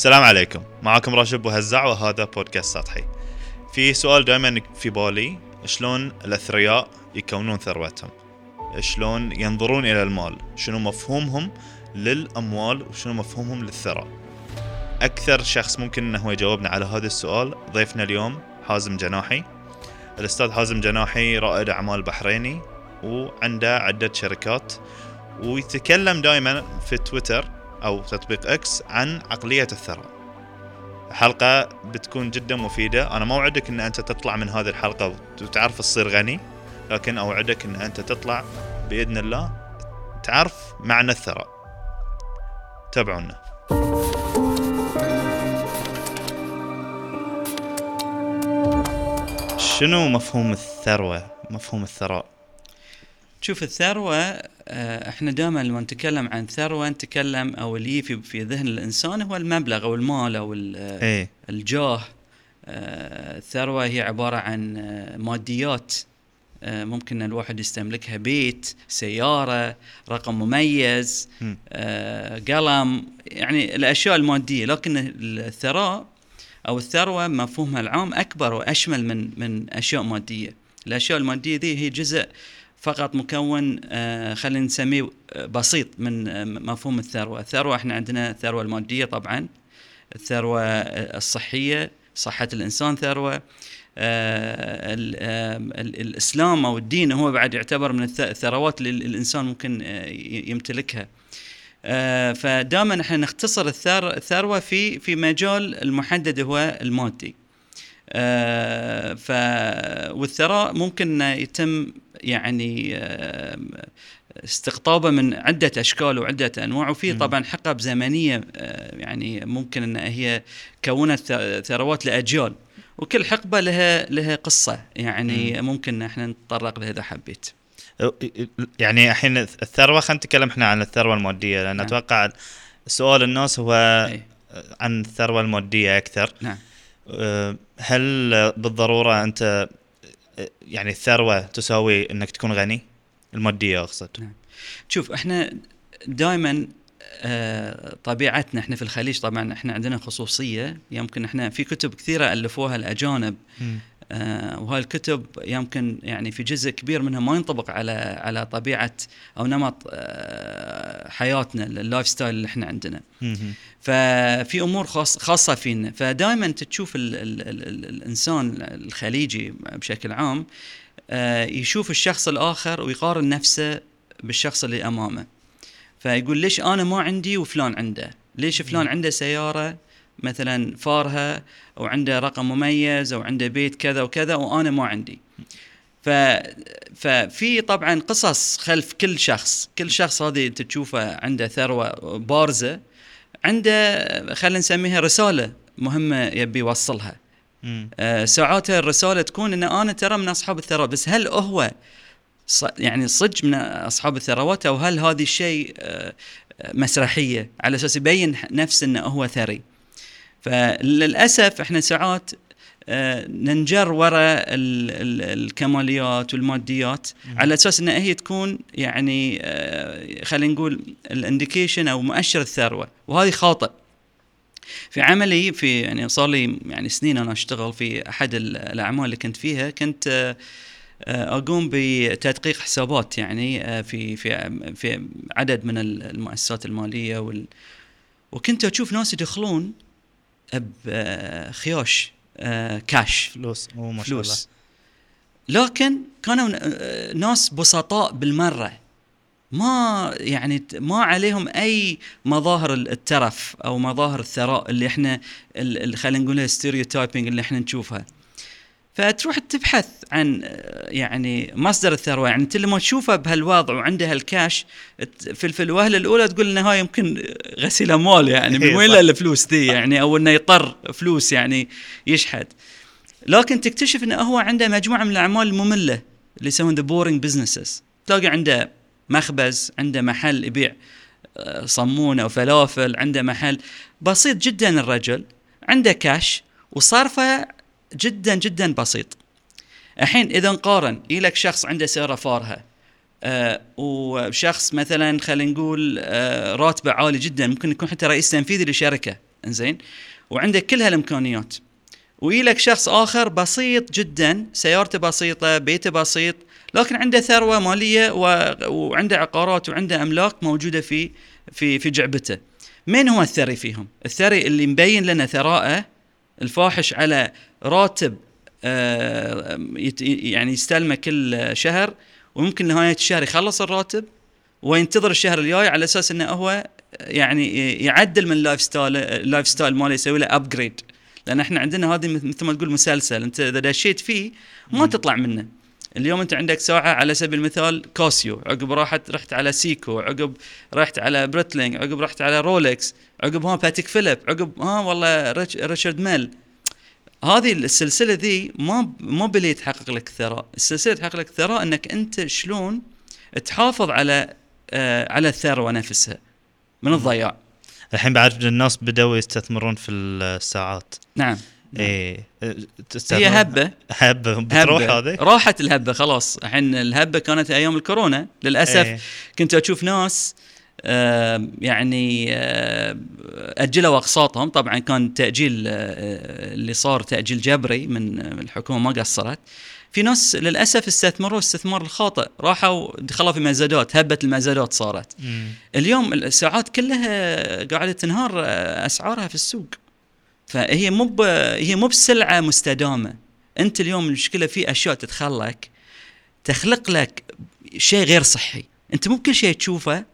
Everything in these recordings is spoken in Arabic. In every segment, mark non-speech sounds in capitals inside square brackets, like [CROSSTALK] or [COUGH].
السلام عليكم. معكم راشد بوهزع وهذا بودكاست سطحي. في سؤال دائما في بالي شلون الأثرياء يكونون ثروتهم شلون ينظرون إلى المال؟ شنو مفهومهم للأموال وشنو مفهومهم للثراء؟ أكثر شخص ممكن إنه يجاوبنا على هذا السؤال ضيفنا اليوم حازم جناحي. الأستاذ حازم جناحي رائد أعمال بحريني وعنده عدة شركات ويتكلم دائما في تويتر أو تطبيق إكس عن عقلية الثراء حلقة بتكون جدا مفيدة. أنا ما اوعدك إن أنت تطلع من هذه الحلقة وتعرف تصير غني لكن أوعدك إن أنت تطلع بإذن الله تعرف معنى الثراء تابعونا. شنو مفهوم الثروة؟ مفهوم الثراء؟ شوف الثروة إحنا دائما لما نتكلم عن ثروة نتكلم أو اللي في في ذهن الإنسان هو المبلغ أو المال أو إيه. الجاه. آه، الثروة هي عبارة عن آه، ماديات آه، ممكن الواحد يستملكها بيت سيارة رقم مميز مم. آه، قلم يعني الأشياء المادية. لكن الثراء أو الثروة مفهومها العام أكبر وأشمل من من أشياء مادية. الأشياء المادية دي هي جزء فقط مكون آه، خلينا نسميه آه، بسيط من آه، مفهوم الثروة. الثروة إحنا عندنا الثروة المادية طبعا الثروة آه، الصحية صحة الإنسان ثروة آه، ال- آم، ال- الإسلام أو الدين هو بعد يعتبر من الث- الثروات اللي الإنسان ممكن يمتلكها. فدائما إحنا نختصر الثر- الثروة في في مجال المحدد هو المادي. ف والثراء ممكن يتم يعني آم، استقطابه من عدة أشكال وعدة أنواع وفي. طبعا حقب زمنية آه، يعني ممكن أن هي كونت ثروات لأجيال وكل حقبة لها لها قصة يعني ممكن إحنا نتطرق لها إذا حبيت يعني الحين الثروة خلينا نتكلم إحنا عن الثروة المادية لأن نعم. أتوقع سؤال الناس هو أي. عن الثروة المادية أكثر نعم هل بالضرورة أنت أه، يعني الثروة تساوي إنك تكون غني؟ المادية أقصد. نعم. شوف إحنا دائما آه، طبيعتنا إحنا في الخليج طبعا إحنا عندنا خصوصية. يمكن إحنا في كتب كثيرة ألفوها الأجانب. وهاي الكتب يمكن يعني في جزء كبير منها ما ينطبق على على طبيعة أو نمط آه، حياتنا ال lifestyle اللي إحنا عندنا. ففي أمور خاص خاصة فينا. فدائما تشوف ال ال ال ال الإنسان الخليجي بشكل عام آه، يشوف الشخص الآخر ويقارن نفسه بالشخص اللي أمامه. فيقول ليش أنا ما عندي وفلان عنده؟ ليش فلان عنده سيارة مثلا فارهه أو عنده رقم مميز أو عنده بيت كذا وكذا وأنا ما عندي. ف ففي طبعا قصص خلف كل شخص. كل شخص هذه أنت تشوفه عنده ثروة بارزة. عنده خلينا نسميها رسالة مهمة يبي يوصلها. آه، ساعات الرسالة تكون إن أنا ترى من أصحاب الثروات. بس هل هو ص- يعني صدق من أصحاب الثروات أو هل هذه الشيء آه، مسرحية؟ على أساس يبين نفسه إنه هو ثري. فللأسف إحنا ساعات آه، ننجر وراء ال- ال- الكماليات والماديات على أساس إنها هي تكون يعني آه، خلينا نقول الإنديكيشن أو مؤشر الثروة وهذه خاطئ في عملي في يعني صار لي يعني سنين أنا أشتغل في أحد ال- الأعمال اللي كنت فيها كنت آه، أقوم بتدقيق حسابات يعني في في في عدد من ال- المؤسسات المالية وال وكنت أشوف ناس يدخلون بخياش آه، كاش فلوس. مو ما شاء الله. فلوس لكن كانوا آه، ناس بسطاء بالمرة. ما يعني ما عليهم أي مظاهر الترف أو مظاهر الثراء اللي إحنا خلينا نقولها stereotyping اللي إحنا نشوفها. فتروح تبحث عن يعني مصدر الثروة. يعني أنت لما تشوفه بهالوضع وعنده هالكاش في في الوهلة الأولى تقول انه هاي يمكن غسيل أموال يعني من إيه وين صح. له الفلوس دي يعني؟ أو إنه يطر فلوس يعني يشحد. لكن تكتشف انه هو عنده مجموعة من الأعمال المملة اللي يسمون the boring businesses تلاقي عنده مخبز عنده محل يبيع آه، صمون أو فلافل عنده محل بسيط جدا الرجل عنده كاش وصرفه جدا جدا بسيط. الحين إذا نقارن لك شخص عنده سيارة فارهة آه وشخص مثلا خلينا نقول آه راتبه عالي جدا ممكن يكون حتى رئيس تنفيذي لشركة إنزين؟ وعنده كل هالإمكانيات. ويا لك شخص آخر بسيط جدا سيارته بسيطة بيته بسيط لكن عنده ثروة مالية و... وعنده عقارات وعنده أملاك موجودة في في في جعبته. من هو الثري فيهم؟ الثري اللي مبين لنا ثراءه الفاحش على راتب آه، يعني يستلمه كل شهر وممكن نهاية الشهر يخلص الراتب وينتظر الشهر الجاي على أساس إنه هو يعني يعدل من ال lifestyle ال lifestyle ماله يسوي له upgrade لأن إحنا عندنا هذه مثل ما تقول مسلسل أنت إذا دشيت فيه ما تطلع منه. اليوم أنت عندك ساعة على سبيل المثال كاسيو عقب راحت رحت على سيكو عقب رحت على بريتلينج عقب رحت على رولكس عقب ها باتيك فيليب عقب ها والله ريتش- ريتشارد ميل. هذه السلسلة ذي ما ما هي اللي تحقق لك الثراء السلسلة تحقق لك الثراء إنك أنت شلون تحافظ على آه على الثروة نفسها من الضياع. الحين بعد الناس بدأوا يستثمرون في الساعات. نعم. إيه. هي هبة. هبة. بتروح. هذه؟ راحت الهبة خلاص. الحين الهبة كانت أيام الكورونا. للأسف إيه. كنت أشوف ناس آه، يعني آه، أجلوا أقساطهم. طبعا كان تأجيل آه، اللي صار تأجيل جبري من من الحكومة ما قصرت. في ناس للأسف استثمروا استثمار الخاطئ. راحوا دخلوا في مزادات هبة المزادات صارت. مم. اليوم الساعات كلها قاعدة تنهار آه، أسعارها في السوق. فهي مو هي مو بسلعة مستدامة. أنت اليوم المشكلة في أشياء تدخل لك تخلق لك شيء غير صحي. أنت مو بكل شيء تشوفه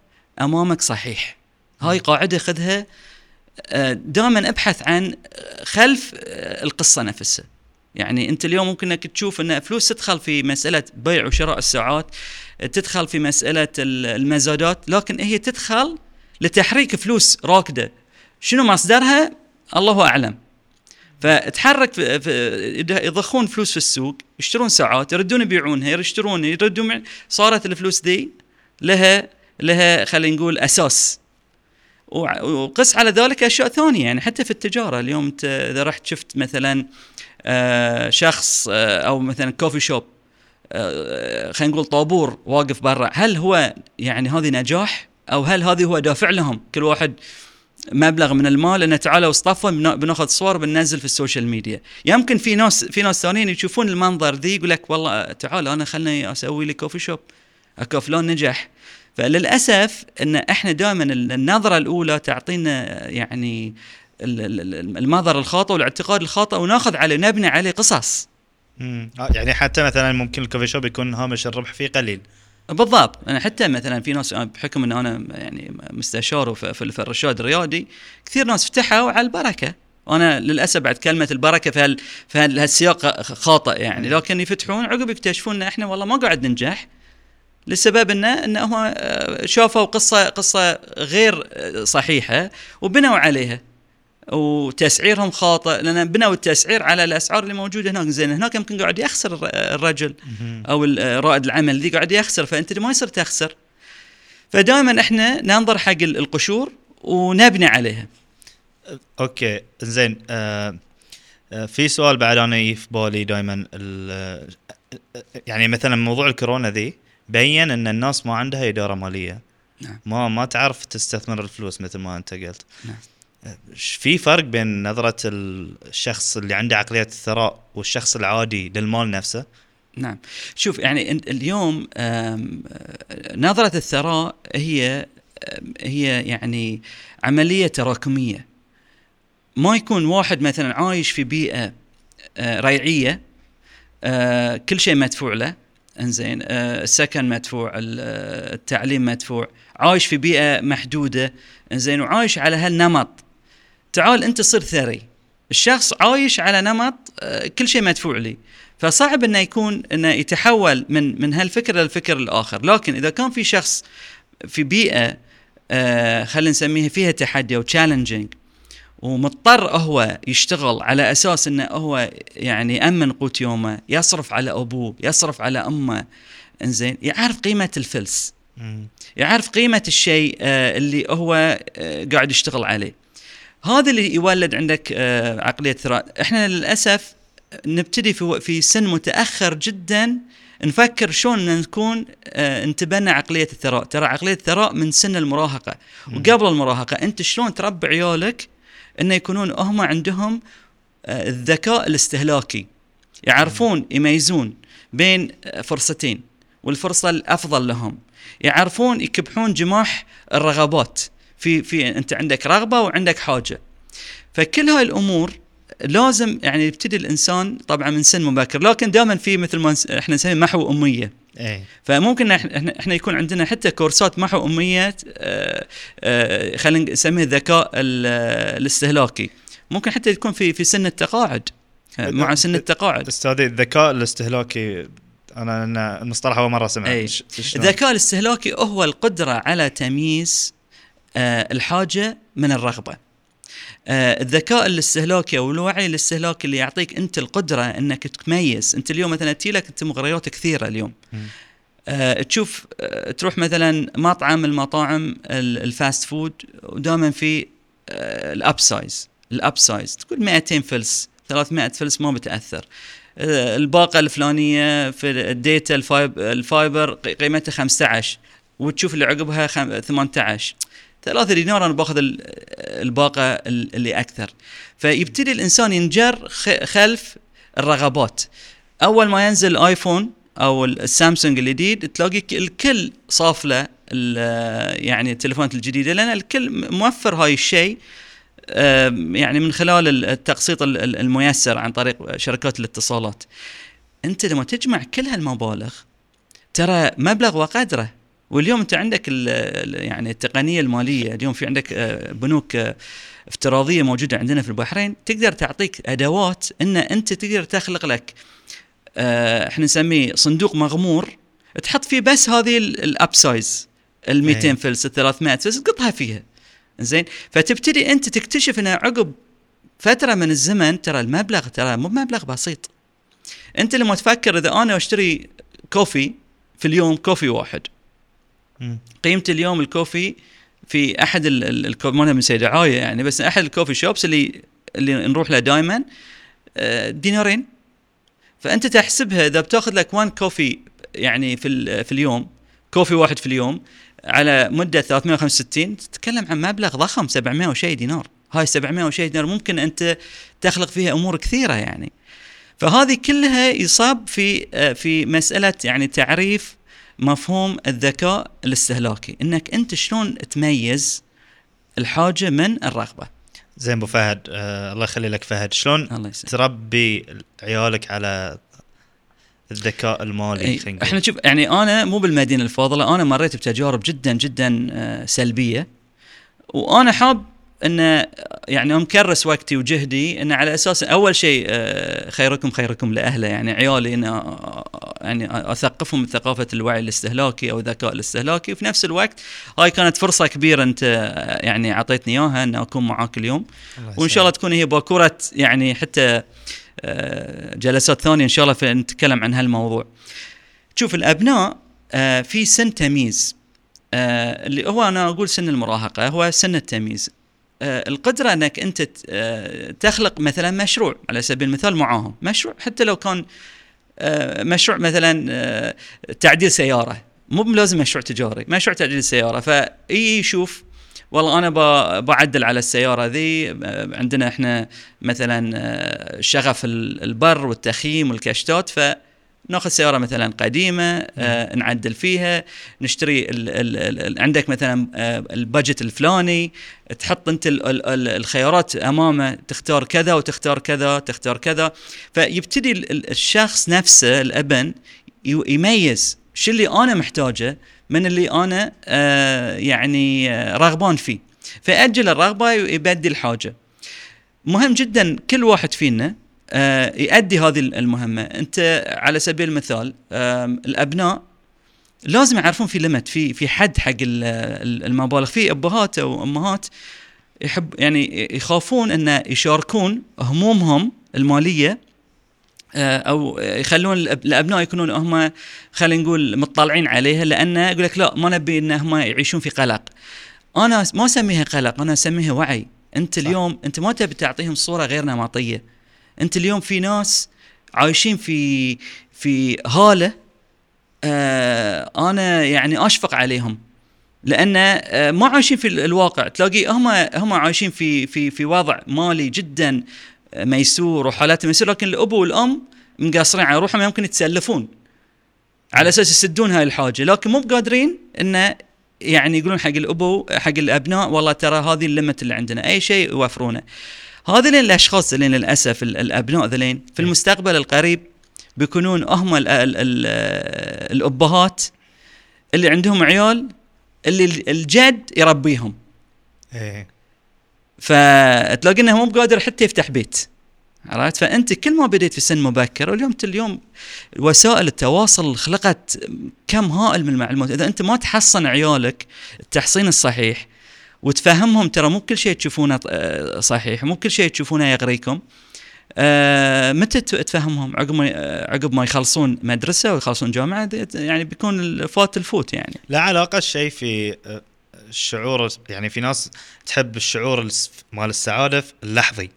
أمامك صحيح. هاي قاعدة خذها دائما أبحث عن آه، خلف آه، القصة نفسها. يعني أنت اليوم ممكن أنك تشوف أن فلوس تدخل في مسألة بيع وشراء الساعات تدخل في مسألة ال- المزادات لكن هي تدخل لتحريك فلوس راكدة. شنو مصدرها؟ الله أعلم. فتحرك يضخون فلوس في السوق يشترون ساعات يردون يبيعونها يشترون يردون. صارت الفلوس دي لها لها خلينا نقول أساس. وقس على ذلك أشياء ثانية. يعني حتى في التجارة اليوم انت إذا رحت شفت مثلا آه، شخص آه، أو مثلا كوفي شوب آه، خلينا نقول طابور واقف برا هل هو يعني هذه نجاح؟ أو هل هذه هو دافع لهم؟ كل واحد مبلغ من المال إنه تعالوا اصطفوا بنا- بناخذ صور بننزل في ال social media. يمكن في ناس في ناس ثانيين يشوفون المنظر ذي يقول لك والله تعال أنا خلني أسوي لي coffee shop أكهو فلان نجح. فللأسف إن إحنا دائما النظرة الأولى تعطينا يعني ال- ال- المنظر الخاطئ والاعتقاد الخاطئ وناخذ عليه نبني عليه قصص. مم. آه، يعني حتى مثلا ممكن الكوفي شوب يكون هامش الربح فيه قليل. بالضبط. أنا حتى مثلا في ناس بحكم إن أنا يعني مستشار في الرشاد الريادي كثير ناس فتحوا على البركة. وأنا للأسف بعد كلمة البركة في هال في هال- هالسياق خاطئ يعني. لكن يفتحون عقب يكتشفون إن إحنا والله ما قاعد ننجح. لسبب انه أنه آه، شافوا قصه قصة غير آه، صحيحة وبنوا عليها. وتسعيرهم خاطئ لأن بنوا التسعير على الأسعار اللي موجودة هناك. زين هناك يمكن قاعد يخسر الر- الرجل أو ال- رائد العمل ذي قاعد يخسر. فأنت ما يصير تخسر. فدائما إحنا ننظر حق ال- القشور ونبني عليها. أوكي. زين آه آه، في سؤال بعد أنا في بالي دائما يعني مثلا موضوع الكورونا ذي. بين إن الناس ما عندها إدارة مالية. نعم. ما ما تعرف تستثمر الفلوس مثل ما أنت قلت. نعم. في فرق بين نظرة الشخص اللي عنده عقلية الثراء والشخص العادي للمال نفسه؟ نعم. شوف يعني اليوم نظرة الثراء هي هي يعني عملية تراكمية ما يكون واحد مثلا عايش في بيئة آه، ريعية آه، كل شيء مدفوع له. إنزين آه، السكن مدفوع آه، التعليم مدفوع عايش في بيئة محدودة إنزين وعايش على هالنمط. تعال أنت صير ثري. الشخص عايش على نمط آه، كل شيء مدفوع لي. فصعب إنه يكون إنه يتحول من من هالفكر للفكر الآخر. لكن إذا كان في شخص في بيئة خلينا نسميها فيها تحدي أو تشالنجينج ومضطر هو يشتغل على أساس إنه هو يعني يأمن قوت يومه يصرف على أبوه يصرف على أمه. إنزين يعرف قيمة الفلس. يعرف قيمة الشيء آه، اللي هو آه، قاعد يشتغل عليه. هذا اللي يولد عندك آه، عقلية ثراء. إحنا للأسف نبتدي في في سن متأخر جدا نفكر شلون نكون نتبنى عقلية الثراء. ترى عقلية الثراء من سن المراهقة. وقبل المراهقة أنت شلون تربي عيالك انه يكونون هم عندهم آه، الذكاء الاستهلاكي. يعرفون يميزون بين آه، فرصتين والفرصة الأفضل لهم. يعرفون يكبحون جماح الرغبات. في في أنت عندك رغبة وعندك حاجة. فكل هاي الأمور لازم يعني يبتدي الإنسان طبعا من سن مبكر لكن دائما في مثل ما إحنا نسميه محو أمية. إيه. فممكن إحنا يكون عندنا حتى كورسات محو اميه آه، آه، خلينا نسميه الذكاء ال- الاستهلاكي. ممكن حتى تكون في في سن التقاعد. آه، مع سن التقاعد. أستاذي الذكاء الاستهلاكي أنا أنا المصطلح أول مرة سمعت أي. ش- شلون؟ الذكاء الاستهلاكي هو القدرة على تمييز الحاجة من الرغبة. الذكاء الاستهلاكي أو الوعي الاستهلاكي اللي يعطيك أنت القدرة إنك تميز أنت اليوم مثلا تجي لك أنت مغريات كثيرة اليوم. آه، تشوف آه، تروح مثلا مطعم المطاعم ال- ال fast food ودائما في آه، ال upsize. ال upsize. تقول 200 فلس 300 فلس ما بتأثر. آه، الباقة الفلانية في ال data ال fib ال fiber قي- قيمتها 15 وتشوف اللي عقبها خم- 18 ثلاثة دينار أنا باخذ ال- الباقة ال- اللي أكثر. فيبتدي الإنسان ينجر خلف الرغبات. أول ما ينزل الآيفون أو السامسونج الجديد تلاقي الكل صاف له يعني التليفونات الجديدة لأن الكل موفر هاي الشيء يعني من خلال ال- التقسيط ال- ال- الميسر عن طريق شركات الاتصالات. أنت لما تجمع كل هالمبالغ ترى مبلغ وقدره. واليوم انت عندك يعني التقنية المالية اليوم في عندك آه، بنوك آه، افتراضية موجودة عندنا في البحرين تقدر تعطيك أدوات إن أنت تقدر تخلق لك آه، إحنا نسميه صندوق مغمور تحط فيه بس هذه ال upsize ال 200 أي. فلس ال 300 فلس تقطها فيها زين فتبتدي أنت تكتشف إن عقب فترة من الزمن ترى المبلغ ترى مو مبلغ بسيط أنت لما تفكر إذا أنا أشتري coffee في اليوم coffee واحد. قيمة اليوم الكوفي في أحد ال- ال- الكو- ما سيد دعايه يعني بس أحد الكوفي شوبس اللي اللي نروح له دائما دينارين. فأنت تحسبها إذا بتأخذ لك 1 كوفي يعني في في اليوم كوفي واحد في اليوم على مدة 365 تتكلم عن مبلغ ضخم 700 وشيء دينار. هاي 700 وشيء دينار ممكن أنت تخلق فيها أمور كثيرة يعني. فهذه كلها يصاب في آه، في مسألة يعني تعريف مفهوم الذكاء الاستهلاكي. إنك أنت شلون تميز الحاجة من الرغبة. زين أبو فهد آه الله يخلي لك فهد. شلون الله تربي عيالك على الذكاء المالي؟ إي، خلينا نقول. إحنا شوف يعني أنا مو بالمدينة الفاضلة أنا مريت بتجارب جدا جدا آه، سلبية. وأنا حاب ان يعني مكرس وقتي وجهدي ان على أساس أول شيء آه، خيركم خيركم لأهله. يعني عيالي ان آه، يعني أثقفهم بثقافه الوعي الاستهلاكي أو الذكاء الاستهلاكي. وفي نفس الوقت هاي كانت فرصة كبيرة أنت آه، يعني أعطيتني إياها ان أكون معاك اليوم. وإن شاء الله تكون هي باكورة يعني حتى آه، جلسات ثانية إن شاء الله نتكلم عن هالموضوع. شوف الأبناء آه، في سن تمييز. آه، اللي هو أنا أقول سن المراهقة هو سن التمييز. آه، القدرة أنك أنت آه، تخلق مثلا مشروع على سبيل المثال معاهم، مشروع حتى لو كان آه، مشروع مثلا تعديل سيارة مو لازم مشروع تجاري مشروع تعديل سيارة فإي يشوف والله أنا بعدل على السيارة ذي عندنا إحنا مثلا شغف ال- البر والتخييم والكشتات ف ناخذ سيارة مثلا قديمة آه نعدل فيها نشتري ال ال ال عندك مثلا آه البادجت الفلاني تحط أنت ال ال ال الخيارات أمامه تختار كذا وتختار كذا تختار كذا. فيبتدي ال- ال- الشخص نفسه الأبن يميز شو اللي أنا محتاجه من اللي أنا آه يعني آه رغبان فيه. فيأجل الرغبة ويبدي الحاجة مهم جدا كل واحد فينا يؤدي هذه المهمة. أنت على سبيل المثال الأبناء لازم يعرفون في ليمت في في حد حق ال- ال- المبالغ. في أبهات أو أمهات يحب يعني يخافون أن يشاركون همومهم المالية آه، أو يخلون الأبناء يكونون هم خلينا نقول مطلعين عليها لأن يقول لك لا ما نبي إن هم يعيشون في قلق. أنا ما أسميها قلق أنا أسميها وعي. أنت. اليوم أنت ما تبي تعطيهم صورة غير نمطية. انت اليوم في ناس عايشين في في هالة آه أنا يعني أشفق عليهم. لأن آه، ما عايشين في ال- الواقع. تلاقي هم هم عايشين في في في وضع مالي جدا ميسور وحالات ميسور لكن الأب والأم مقاصرين على روحهم يمكن يتسلفون. على أساس يسدون هاي الحاجة. لكن مو بقادرين انه يعني يقولون حق الأبو حق الأبناء والله ترى هذه الليمت اللي عندنا. أي شيء يوفرونه هذين الأشخاص اللي للأسف ال- الأبناء ذلين في المستقبل القريب بيكونون هم ال ال ال الأبهات اللي عندهم عيال اللي ال- الجد يربيهم. إيه. فتلاقي إنه مو بقادر حتى يفتح بيت. عرفت؟ فأنت كل ما بديت في سن مبكر واليوم اليوم وسائل التواصل خلقت كم هائل من المعلومات. إذا أنت ما تحصن عيالك التحصين الصحيح وتفهمهم ترى مو كل شيء تشوفونه آه، صحيح مو كل شيء تشوفونه يغريكم. آه متى تفهمهم؟ عقب آه، عقب ما يخلصون مدرسة ويخلصون جامعة يعني بيكون الفوت الفوت يعني. لا علاقة الشيء في آه، الشعور يعني في ناس تحب الشعور مال السعادة اللحظي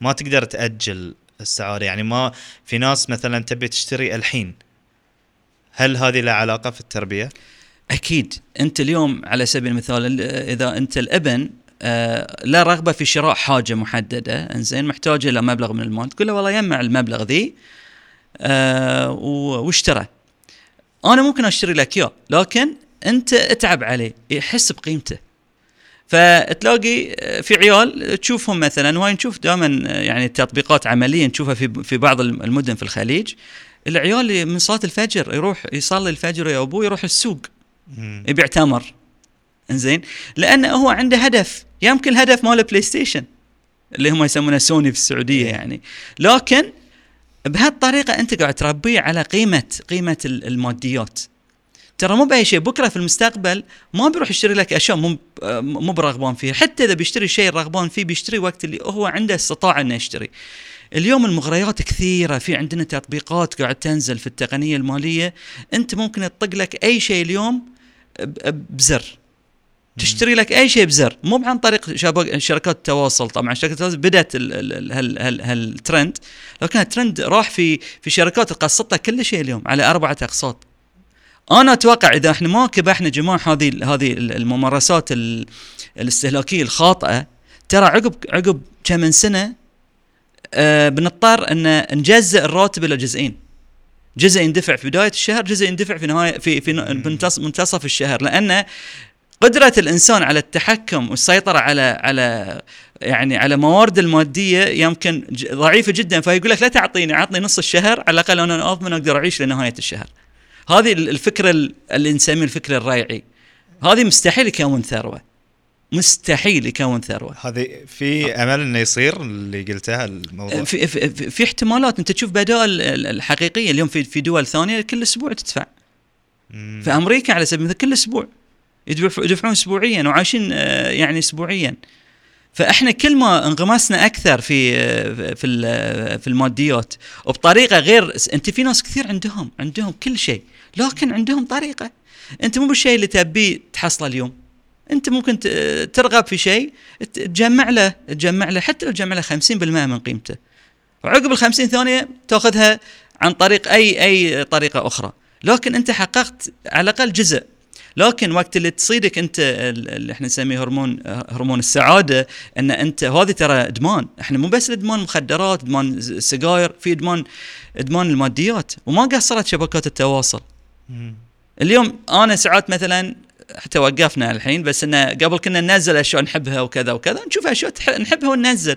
ما تقدر تأجل السعادة. يعني ما في ناس مثلا تبي تشتري الحين. هل هذه لها علاقة في التربية؟ أكيد. أنت اليوم على سبيل المثال ال- إذا أنت الأبن آه، لا رغبة في شراء حاجة محددة إنزين محتاج إلى مبلغ من المال تقول له والله يجمع المبلغ ذي آه، واشترى. أنا ممكن أشتري لك إياه لكن أنت اتعب عليه يحس بقيمته. فتلاقي آه، في عيال تشوفهم مثلا وهاي نشوف دائما يعني تطبيقات عملية نشوفها في في بعض المدن في الخليج. العيال من صلاة الفجر يروح يصلي الفجر يا أبوه يروح السوق. يبيع تمر إنزين؟ لأنه هو عنده هدف. يمكن الهدف ماله بلاي ستيشن اللي هم يسمونه سوني في السعودية يعني. لكن بهالطريقة أنت قاعد تربيه على قيمة قيمة ال- الماديات. ترى مو بأي شيء بكرة في المستقبل ما بيروح يشتري لك أشياء مو مو برغبان فيها. حتى إذا بيشتري شيء رغبان فيه بيشتري وقت اللي هو عنده استطاعة إنه يشتري. اليوم المغريات كثيرة في عندنا تطبيقات قاعد تنزل في التقنية المالية. أنت ممكن تطق لك أي شيء اليوم بزر. تشتري لك أي شيء بزر. مو عن طريق شركات التواصل. طبعا شركات التواصل بدأت ال- ال- ال- هال هال هالترند. لكن الترند راح في في شركات قسطت كل شيء اليوم على أربعة اقساط أنا أتوقع إذا إحنا ما كبحنا جماح هذه هذه الممارسات ال- الاستهلاكية الخاطئة ترى عقب عقب كم من سنة آه بنضطر إن نجزء الراتب إلى جزئين. جزء يندفع في بداية الشهر جزء يندفع في نهاية في في منتصف الشهر لأن قدرة الإنسان على التحكم والسيطرة على على يعني على موارد المادية يمكن ضعيفة جدا فيقول لك لا تعطيني عطني نص الشهر على الأقل أنا اضمن أقدر أعيش لنهاية الشهر. هذه ال- الفكرة ال- اللي نسميه الفكر الريعي. هذه مستحيل يكون ثروة. مستحيل يكون ثروة. هذه في أمل إنه يصير اللي قلتها الموضوع في, في, في, احتمالات أنت تشوف بدائل ال- الحقيقية اليوم في في دول ثانية كل أسبوع تدفع. مم. في أمريكا على سبيل المثال كل أسبوع يدفع- يدفعون اسبوعيا وعايشين آه، يعني اسبوعيا فإحنا كل ما انغمسنا أكثر في آه، في ال- في الماديات وبطريقة غير أنت في ناس كثير عندهم عندهم كل شيء لكن عندهم طريقة أنت مو بالشيء اللي تبيه تحصله اليوم انت ممكن ترغب في شيء تجمع له تجمع له حتى لو تجمع له 50% من قيمته. وعقب ال 50 ثانية تأخذها عن طريق أي أي طريقة أخرى. لكن أنت حققت على الأقل جزء. لكن وقت اللي تصيدك أنت ال- اللي إحنا نسميه هرمون هرمون السعادة إن أنت هذه ترى إدمان. إحنا مو بس إدمان مخدرات إدمان سجاير في إدمان إدمان الماديات. وما قصرت شبكات التواصل. اليوم أنا ساعات مثلا حتى وقفنا الحين بس إنه قبل كنا ننزل أشياء نحبها وكذا وكذا نشوف أشياء نحبها وننزل.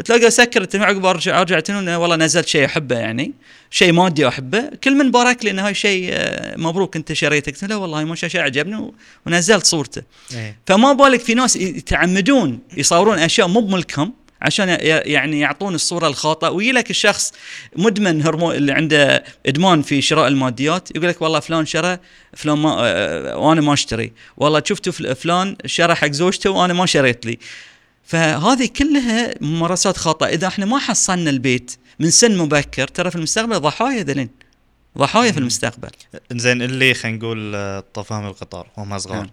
اسكر التلفزيون عقب أرجع ارجع تنون والله نزلت شيء أحبه يعني شيء مادي أحبه. كل من بارك لي إنه هاي شيء آه، مبروك أنت شريته قلت له لا والله ما شيء عجبني ونزلت صورته. إيه. فما بالك في ناس يتعمدون يصورون أشياء مو بملكهم. عشان يعني يعطون الصورة الخاطئة. ويجي لك الشخص مدمن هرمون اللي عنده إدمان في شراء الماديات يقول لك والله فلان شرى فلان ما آه، وأنا ما أشتري. والله شفتوا فل- فلان شرى حق زوجته وأنا ما شريت لي. فهذه كلها ممارسات خاطئة. إذا إحنا ما حصلنا البيت من سن مبكر ترى في المستقبل ضحايا ذلين ضحايا في المستقبل. زين اللي خلينا نقول آه، طفاهم القطار وهم صغار نعم.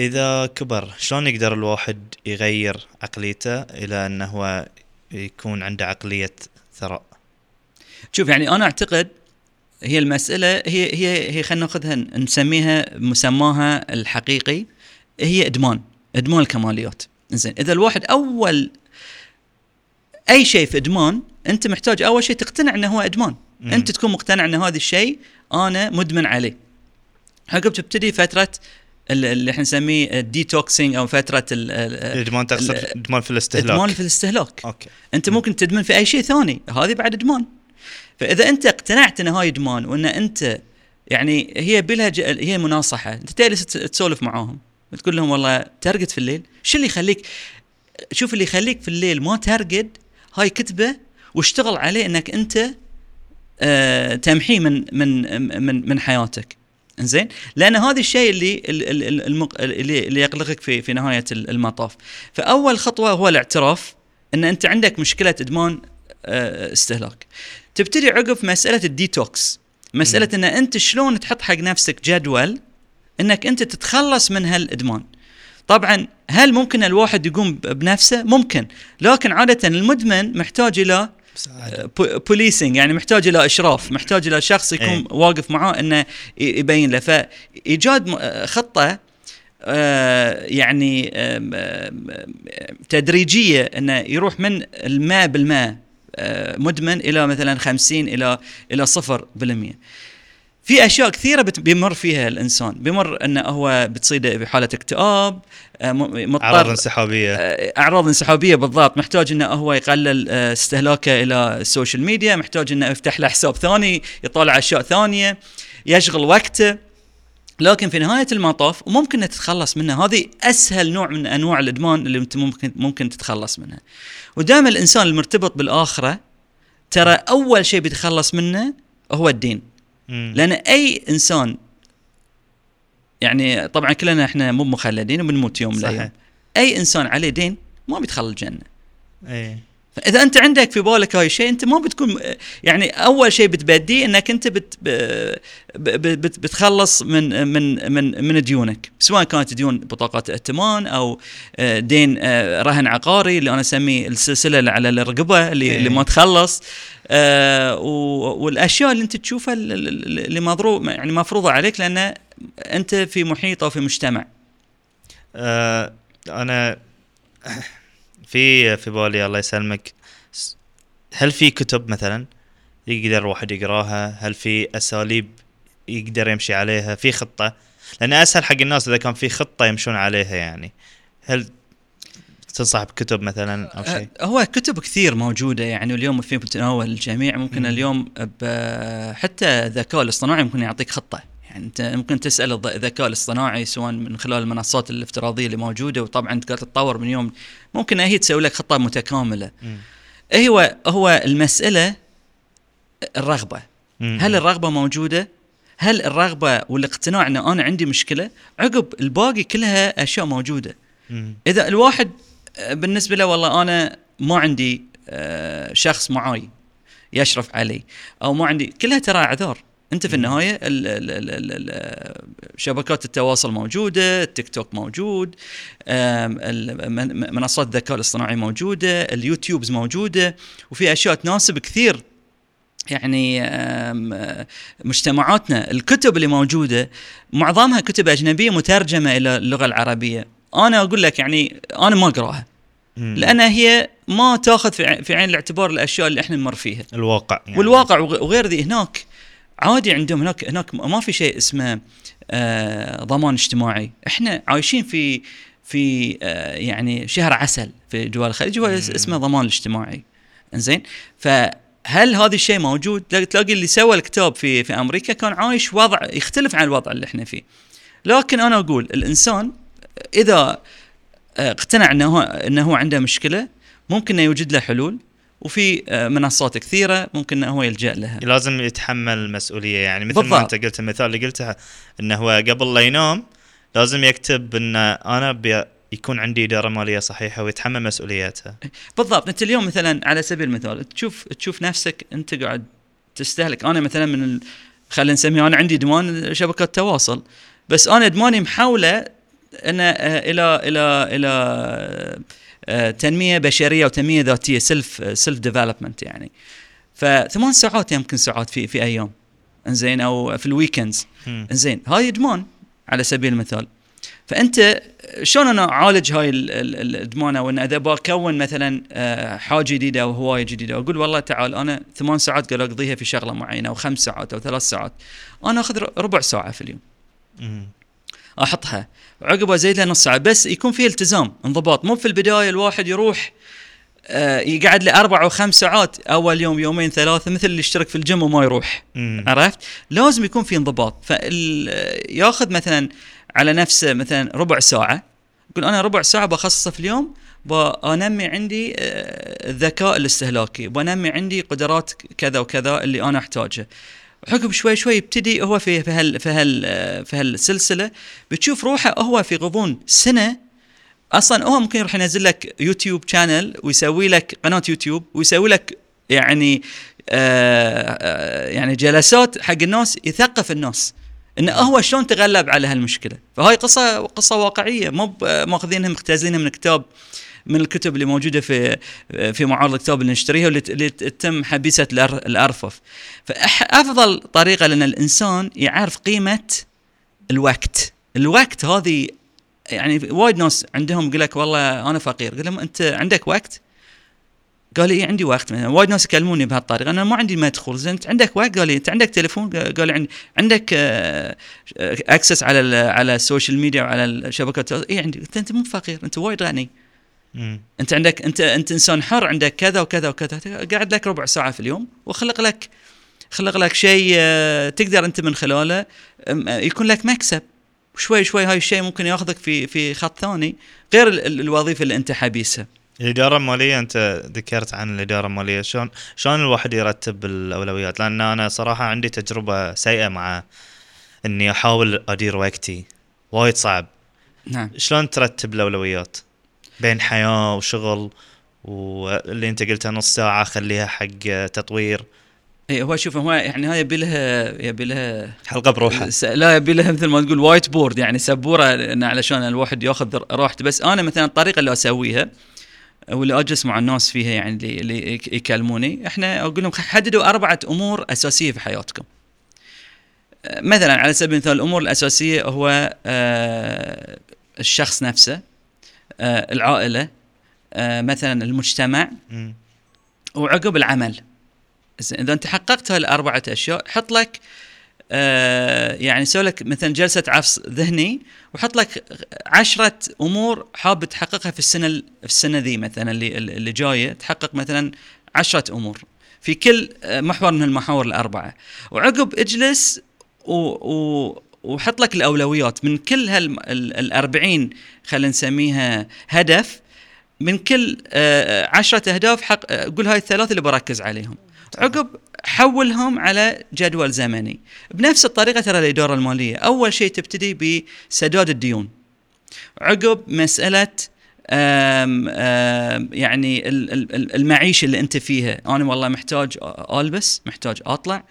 إذا كبر شلون يقدر الواحد يغير عقليته إلى أنه هو يكون عنده عقلية ثراء؟ شوف يعني أنا أعتقد هي المسألة هي هي هي خلينا نأخذها نسميها مسماها الحقيقي هي إدمان إدمان الكماليات. زين إذا الواحد أول أي شيء في إدمان أنت محتاج أول شيء تقتنع إنه هو إدمان. مم. أنت تكون مقتنع إن هذا الشيء أنا مدمن عليه. عقب تبتدي فترة اللي إحنا نسميه ال detoxing أو فترة ال- ال- ادمان تقصد ال- ادمان في الاستهلاك. ادمان في الاستهلاك. okay. أنت ممكن تدمن في أي شيء ثاني. هذه بعد ادمان فإذا أنت اقتنعت إن هاي ادمان وإن أنت يعني هي بلها ج... هي مناصحة. أنت تجلس تس- تسولف معاهم؟ تقول لهم والله ترقد في الليل. شو اللي يخليك شوف اللي يخليك في الليل ما ترقد هاي كتبة واشتغل عليه إنك أنت آه تمحيه من من من من حياتك. زين لأن هذا الشيء اللي. اللي اللي يقلقك في في نهاية ال- المطاف. فأول خطوة هو الاعتراف إن أنت عندك مشكلة إدمان آه، استهلاك. تبتدي عقب في مسألة الديتوكس. مسألة إن أنت شلون تحط حق نفسك جدول إنك أنت تتخلص من هالإدمان. طبعا هل ممكن الواحد يقوم بنفسه؟ ممكن. لكن عادة المدمن محتاج إلى policing يعني محتاج إلى إشراف محتاج إلى شخص يكون إيه. واقف معاه إنه يبين له. فإيجاد آه، خطة آه، يعني تدريجية إنه يروح من المية بالمية آه، مدمن إلى مثلا 50 إلى إلى 0% في أشياء كثيرة بيمر فيها الإنسان. بيمر إنه هو بتصيده بحاله اكتئاب آه، مضطر أعراض انسحابية. آه، أعراض انسحابية بالضبط. محتاج إنه هو يقلل آه، استهلاكه إلى ال social media محتاج إنه يفتح له حساب ثاني يطالع أشياء ثانية يشغل وقته. لكن في نهاية المطاف ممكن تتخلص منها. هذه أسهل نوع من أنواع الإدمان اللي انت ممكن ممكن تتخلص منها. ودائما الإنسان المرتبط بالآخرة ترى أول شيء بيتخلص منه هو الدين. لأن أي إنسان يعني طبعا كلنا إحنا مو مخلدين وبنموت يوم من. الأيام. أي إنسان عليه دين ما بيدخل الجنة. إيه. فاذا أنت عندك في بالك هاي الشيء أنت ما بتكون يعني أول شيء بتبديه إنك أنت بت بتخلص من من من من ديونك. سواء كانت ديون بطاقات ائتمان أو آه، دين آه، رهن عقاري اللي أنا أسميه السلسلة اللي على الرقبة اللي, إيه. اللي ما تخلص. آه، والأشياء اللي أنت تشوفها ال- ال- اللي مضروب يعني مفروضة عليك لأن أنت في محيط أو في مجتمع. آه أنا في في بالي الله يسلمك. هل في كتب مثلا يقدر واحد يقراها؟ هل في أساليب يقدر يمشي عليها؟ في خطة؟ لأن أسهل حق الناس إذا كان في خطة يمشون عليها يعني. هل تنصح بكتب مثلا أو شيء؟ آه، هو كتب كثير موجودة يعني اليوم في متناول الجميع ممكن مم. اليوم حتى الذكاء الاصطناعي ممكن يعطيك خطة. يعني أنت ممكن تسأل الذكاء الاصطناعي سواء من خلال المنصات الافتراضية اللي موجودة وطبعا تقدر تتطور من يوم ممكن هي تسوي لك خطة متكاملة مم. هو هو المسألة الرغبة مم. هل الرغبة موجودة هل الرغبة والاقتناع إن أنا عندي مشكلة عقب الباقي كلها أشياء موجودة مم. إذا الواحد بالنسبة له والله أنا ما عندي آه، شخص معاي يشرف علي أو ما عندي كلها ترى أعذار انت في النهاية ال- ال- ال- ال- ال- شبكات التواصل موجودة التيك توك موجود منصات الذكاء الاصطناعي موجودة اليوتيوبز موجودة وفي أشياء تناسب كثير يعني مجتمعاتنا. الكتب اللي موجودة معظمها كتب أجنبية مترجمة إلى اللغة العربية. أنا أقول لك يعني أنا ما أقراها. مم. لأن هي ما تأخذ في عين الاعتبار الأشياء اللي إحنا نمر فيها. الواقع يعني. والواقع وغ- وغير ذي هناك. عادي عندهم هناك هناك ما في شيء اسمه آه ضمان اجتماعي. إحنا عايشين في في آه يعني شهر عسل في دول الخليج هو. اسمه ضمان الاجتماعي. إنزين؟ فهل هذا الشيء موجود؟ تلاقي اللي سوى الكتاب في في أمريكا كان عايش وضع يختلف عن الوضع اللي إحنا فيه. لكن أنا أقول الإنسان إذا آه، اقتنع إنه إنه هو عنده مشكلة ممكن إنه يوجد له حلول. وفي آه، منصات كثيرة ممكن إنه هو يلجأ لها. لازم يتحمل المسؤوليه يعني مثل ما بالضبط. أنت قلت المثال اللي قلته إنه هو قبل لا ينام لازم يكتب إن أنا بي يكون عندي إدارة مالية صحيحة ويتحمل مسؤولياتها. بالضبط. أنت اليوم مثلا على سبيل المثال تشوف تشوف نفسك أنت قاعد تستهلك. أنا مثلا من ال... خلينا نسميه أنا عندي إدمان شبكات تواصل بس أنا إدماني محاولة إن آه، إلى إلى إلى آه، تنمية بشرية وتنمية ذاتية self self development يعني. فثمان ساعات يمكن ساعات في في أيام. إنزين؟ أو في ال weekends. إنزين؟ هاي إدمان على سبيل المثال. فأنت شلون أنا أعالج هاي ال- ال- الإدمان؟ أو إذا بكون مثلا آه، حاجة جديدة أو هواية جديدة أقول والله تعال أنا ثمان ساعات قاعد أقضيها في شغلة معينة أو خمس ساعات أو ثلاث ساعات. أنا أخذ ربع ساعة في اليوم. أحطها. عقبها لها نص ساعة. بس يكون في التزام انضباط. مو في البداية الواحد يروح آه، يقعد له أربع أو خمس ساعات أول يوم يومين ثلاثة مثل اللي يشترك في الجيم وما يروح. مم. عرفت؟ لازم يكون في انضباط. فال ياخذ مثلا على نفسه مثلا ربع ساعة. يقول أنا ربع ساعة بخصصها في اليوم بنمي عندي آه، الذكاء الاستهلاكي. بنمي عندي قدرات كذا وكذا اللي أنا احتاجها عقب شوي شوي يبتدي هو في في هال في هال آه، في هالسلسلة. بتشوف روحه هو في غضون سنة. أصلا هو ممكن يروح ينزل لك يوتيوب channel ويسوي لك قناة يوتيوب ويسوي لك يعني آه آه، يعني جلسات حق الناس يثقف الناس انه هو شلون تغلب على هالمشكلة. فهاي قصة قصة واقعية. مو ماخذينها مختزلينها من كتاب من الكتب اللي موجودة في في معارض الكتاب اللي نشتريها واللي تتم حبيسة الأرفف. فافضل طريقة لأن الإنسان يعرف قيمة الوقت. الوقت هذه يعني وايد ناس عندهم يقول لك والله أنا فقير. قل لهم أنت عندك وقت؟ قال لي إيه عندي وقت. مثلا وايد ناس يكلموني بهالطريقة. أنا ما عندي مدخول. زين أنت عندك وقت؟ قال لي أنت عندك تليفون؟ قال لي عندك access على ال- على السوشيال ميديا وعلى الشبكات اي عندي. قلت أنت مو فقير أنت وايد غني. مم. انت عندك انت انت انسان حر عندك كذا وكذا وكذا. قاعد لك ربع ساعة في اليوم وخلق لك خلق لك شيء آه، تقدر انت من خلاله. آه، يكون لك مكسب. شوي شوي هاي الشيء ممكن ياخذك في في خط ثاني. غير ال- ال- الوظيفة اللي انت حبيسها. الإدارة المالية انت ذكرت عن الإدارة المالية. شلون شلون الواحد يرتب الأولويات؟ لأن أنا صراحة عندي تجربة سيئة مع إني أحاول أدير وقتي. وايد صعب. نعم. شلون ترتب الأولويات؟ بين حياة وشغل واللي انت قلتها نص ساعة خليها حق تطوير. اي هو شوف هو يعني هاي يبي لها يبي لها حلقة بروحها. س- لا يبي لها مثل ما تقول whiteboard يعني سبورة إن علشان الواحد ياخذ راحته. بس أنا مثلا الطريقة اللي أسويها واللي أجلس مع الناس فيها يعني اللي, اللي يك- يكلموني إحنا أقول لهم حددوا أربعة أمور أساسية في حياتكم. مثلا على سبيل المثال الأمور الأساسية هو آه، الشخص نفسه العائلة آه، مثلا المجتمع مم. وعقب العمل. إذا أنت حققت هالاربعه أشياء حط لك آه يعني سوي لك مثلا جلسة عفص ذهني وحط لك عشرة أمور حاب تحققها في السنة ال- في السنة ذي مثلا اللي اللي جاية. تحقق مثلا عشرة أمور في كل آه، محور من المحاور الأربعة. وعقب اجلس و, و وحط لك الأولويات. من كل هال 40 خلينا نسميها هدف من كل آه، عشرة أهداف حق آه، قول هاي الثلاث اللي بركز عليهم. عقب حولهم على جدول زمني. بنفس الطريقة ترى الإدارة المالية. أول شيء تبتدي بسداد الديون. عقب مسألة آم آم يعني ال- ال- ال- المعيشة اللي أنت فيها. أنا والله محتاج ألبس محتاج أطلع. آه،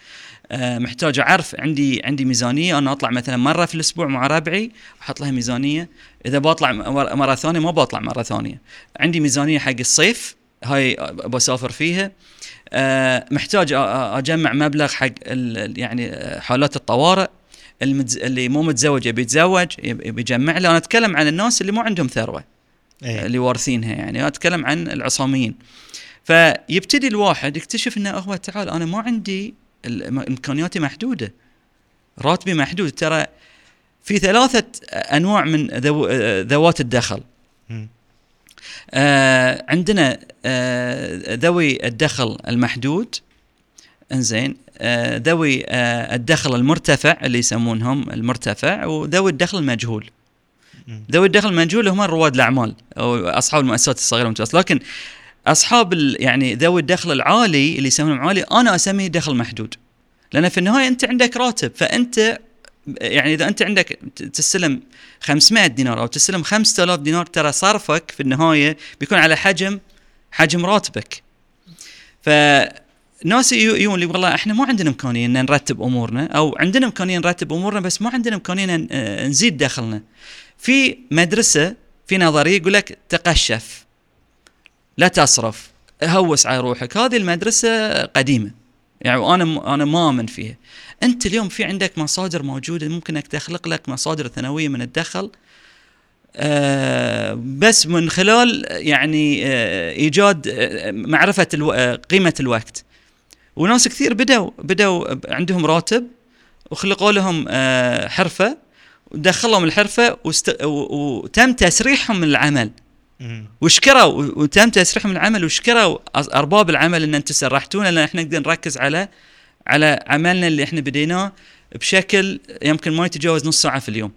محتاج أعرف عندي عندي ميزانية أنا أطلع مثلا مرة في الأسبوع مع ربعي أحط لها ميزانية. إذا بطلع مر- مرة ثانية ما بطلع مرة ثانية. عندي ميزانية حق الصيف هاي بسافر فيها. آه، محتاج أجمع مبلغ حق يعني آه، حالات الطوارئ. المتز... اللي مو متزوج يبي يتزوج يبي يجمع له. أنا أتكلم عن الناس اللي مو عندهم ثروة إيه. اللي وارثينها يعني. أنا أتكلم عن العصاميين. فيبتدي الواحد يكتشف إنه هو تعال أنا ما عندي امكانياتي محدودة. راتبي محدود. ترى في ثلاثة أنواع من ذو ذوات الدخل. آه عندنا آه ذوي الدخل المحدود. إنزين. آه ذوي آه الدخل المرتفع اللي يسمونهم المرتفع وذوي الدخل المجهول. ذوي الدخل المجهول هم رواد الأعمال أو أصحاب المؤسسات الصغيرة والمتوسطة. لكن أصحاب يعني ذوي الدخل العالي اللي يسمونهم عالي أنا أسميه دخل محدود. لأن في النهاية أنت عندك راتب فأنت يعني إذا أنت عندك تستلم 500 دينار أو تستلم 5000 دينار ترى صرفك في النهاية بيكون على حجم حجم راتبك. فناس يو- يقول لي والله إحنا ما عندنا إمكانية إن نرتب أمورنا أو عندنا إمكانية نرتب أمورنا بس ما عندنا إمكانية إن نزيد دخلنا. في مدرسة في نظرية يقول لك تقشف. لا تصرف هوس على روحك. هذه المدرسة قديمة. يعني أنا ما أمن فيها. أنت اليوم في عندك مصادر موجودة ممكن تخلق لك مصادر ثانوية من الدخل آه بس من خلال يعني آه إيجاد آه معرفة ألو... آه قيمة الوقت. وناس كثير بدوا بدوا عندهم راتب وخلقوا لهم آه حرفة ودخلهم الحرفة وست... وتم تسريحهم من العمل. وشكروا وتم تسريحهم من العمل وشكروا أرباب العمل إن أنتم سرحتونا لأن إحنا نقدر نركز على على عملنا اللي إحنا بديناه بشكل يمكن ما يتجاوز نص ساعة في اليوم.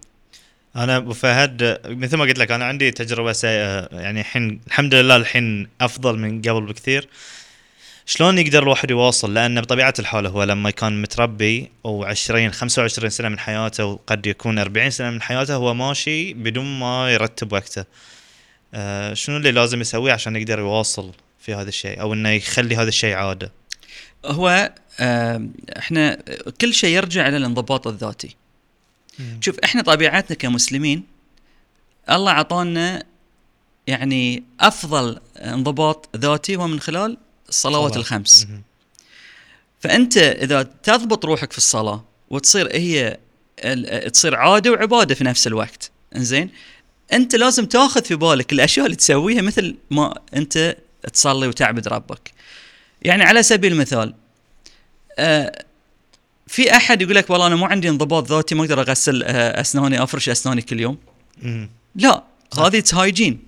أنا أبو فهد مثل ما قلت لك أنا عندي تجربة سيئه يعني الحين الحمد لله الحين أفضل من قبل بكثير. شلون يقدر الواحد يواصل؟ لأن بطبيعة الحال هو لما كان متربي أو 20 25 سنة من حياته وقد يكون 40 سنة من حياته هو ماشي بدون ما يرتب وقته. شنو اللي لازم يسويه عشان يقدر يواصل في هذا الشيء أو إنه يخلي هذا الشيء عادة هو آه إحنا كل شيء يرجع إلى الانضباط الذاتي. شوف إحنا طبيعتنا كمسلمين الله اعطانا يعني أفضل انضباط ذاتي هو من خلال الصلوات صلاة. الخمس. مهم. فأنت إذا تضبط روحك في الصلاة وتصير هي تصير عادة وعبادة في نفس الوقت إنزين انت لازم تاخذ في بالك الاشياء اللي تسويها مثل ما انت تصلي وتعبد ربك يعني على سبيل المثال آه في أحد يقول لك والله أنا ما عندي انضباط ذاتي ما أقدر أغسل آه أسناني أفرش أسناني كل يوم. لا. هذه هايجين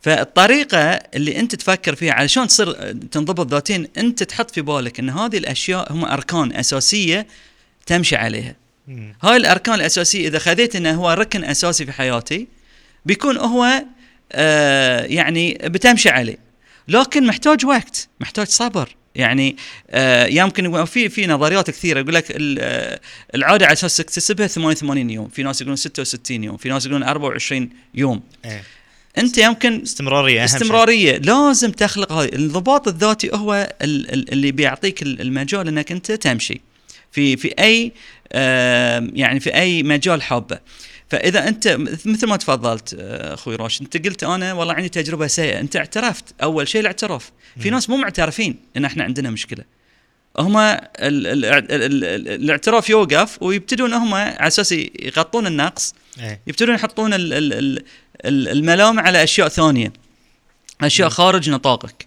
فالطريقة اللي أنت تفكر فيها علشان تصير تنضبط ذاتيا أنت تحط في بالك أن هذه الأشياء هم أركان أساسية تمشي عليها. هاي الأركان الأساسية إذا خذيت أنه هو ركن أساسي في حياتي بيكون هو آه يعني بتمشي عليه. لكن محتاج وقت محتاج صبر. يعني آه يمكن في في نظريات كثيرة يقول لك آه، العادة على أساس تكتسبها 88 يوم، في ناس يقولون 66 يوم، في ناس يقولون 24 يوم، إيه. أنت يمكن استمرارية أهم شيء. استمرارية. لازم تخلق هذه. الانضباط الذاتي هو ال- ال- اللي بيعطيك ال- المجال إنك أنت تمشي. في في أي يعني في أي مجال حابه. فإذا أنت مثل ما تفضلت آه، أخوي راشد أنت قلت أنا والله عندي تجربة سيئة. أنت اعترفت أول شيء الاعتراف. في. ناس مو معترفين إن إحنا عندنا مشكلة. هم ال- ال- ال- ال- الاعتراف يوقف ويبتدون هم على أساس يغطون النقص. إيه. يبتدون يحطون ال- ال- ال- ال- الملام على أشياء ثانية. أشياء خارج نطاقك.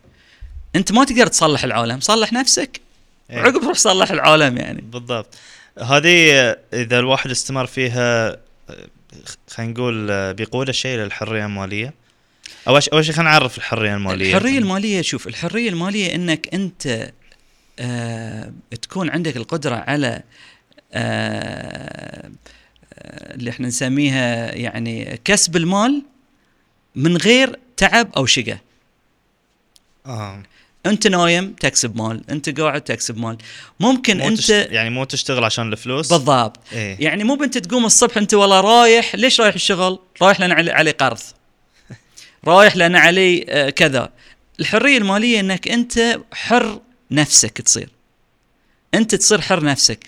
أنت ما تقدر تصلح العالم صلح نفسك. إيه. عقب روح صلح العالم يعني. بالضبط. هذه إذا الواحد استمر فيها خلينا نقول بيقود الشيء للحرية المالية. اول شيء أول شيء خلينا نعرف الحرية المالية. الحرية المالية شوف الحرية المالية إنك أنت آه تكون عندك القدرة على آه آه، اللي إحنا نسميها يعني كسب المال من غير تعب أو شقة. آه. انت نايم تكسب مال. انت قاعد تكسب مال. ممكن مو انت تشت... يعني مو تشتغل عشان الفلوس؟ بالضبط. إيه. يعني مو بنت تقوم الصبح انت والله رايح ليش رايح الشغل؟ رايح لأن علي, علي قرض. [LAUGHS] رايح لأن علي آه كذا. الحرية المالية إنك أنت حر نفسك تصير. أنت تصير حر نفسك.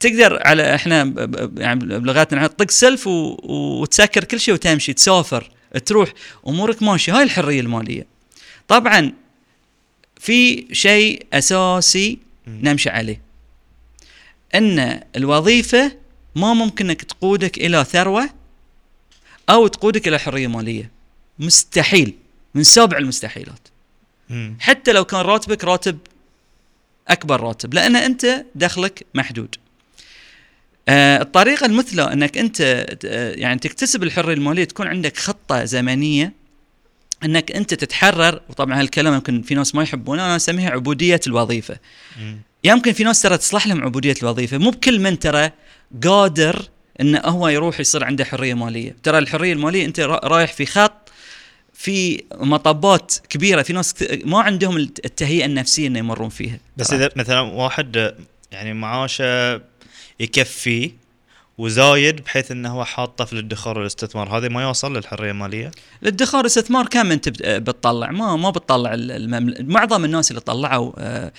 تقدر على إحنا يعني بلغتنا تطق سلف و... وتسكر كل شيء وتمشي تسافر تروح. أمورك ماشية. هاي الحرية المالية. طبعا في شيء أساسي. نمشي عليه أن الوظيفة ما ممكن إنك تقودك إلى ثروة أو تقودك إلى حرية مالية مستحيل من سابع المستحيلات مم. حتى لو كان راتبك راتب أكبر راتب لأن أنت دخلك محدود آه الطريقة المثلى إنك أنت آه، يعني تكتسب الحرية المالية تكون عندك خطة زمنية إنك أنت تتحرر وطبعا هالكلام يمكن في ناس ما يحبونه أنا أسميها عبودية الوظيفة. يمكن في ناس ترى تصلح لهم عبودية الوظيفة مو بكل من ترى قادر انه هو يروح يصير عنده حرية مالية ترى الحرية المالية أنت را- رايح في خط في مطبات كبيرة في ناس ما عندهم الت- التهيئة النفسية إنه يمرون فيها بس. إذا مثلا واحد يعني معاشه يكفيه وزايد بحيث إنه هو حاطه في الادخار والاستثمار هذا ما يوصل للحرية المالية؟ الادخار والاستثمار كم أنت بت- بتطلع؟ ما ما بتطلع ال- الممل... معظم الناس اللي طلعوا آه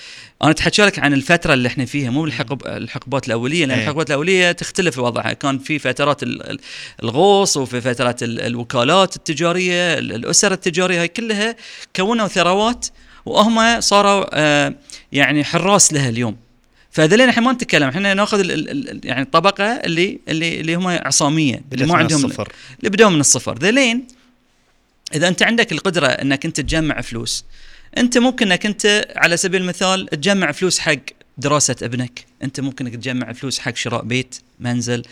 أنا أتحكى لك عن الفترة اللي إحنا فيها. مو الحقب الحقبات الأولية لأن إيه. الحقبات الأولية تختلف وضعها. كان في فترات ال- ال- الغوص وفي فترات ال- الوكالات التجارية ال- الأسر التجارية هاي كلها كونوا ثروات وهم صاروا آه يعني حراس لها اليوم. فذلين إحنا ما نتكلم. إحنا ناخذ ال ال ال يعني الطبقة اللي اللي اللي هم عصامية اللي ما عندهم الصفر. اللي بدوا من الصفر. ذلين إذا أنت عندك القدرة إنك أنت تجمع فلوس أنت ممكن إنك أنت على سبيل المثال تجمع فلوس حق دراسة ابنك. أنت ممكن إنك تجمع فلوس حق شراء بيت منزل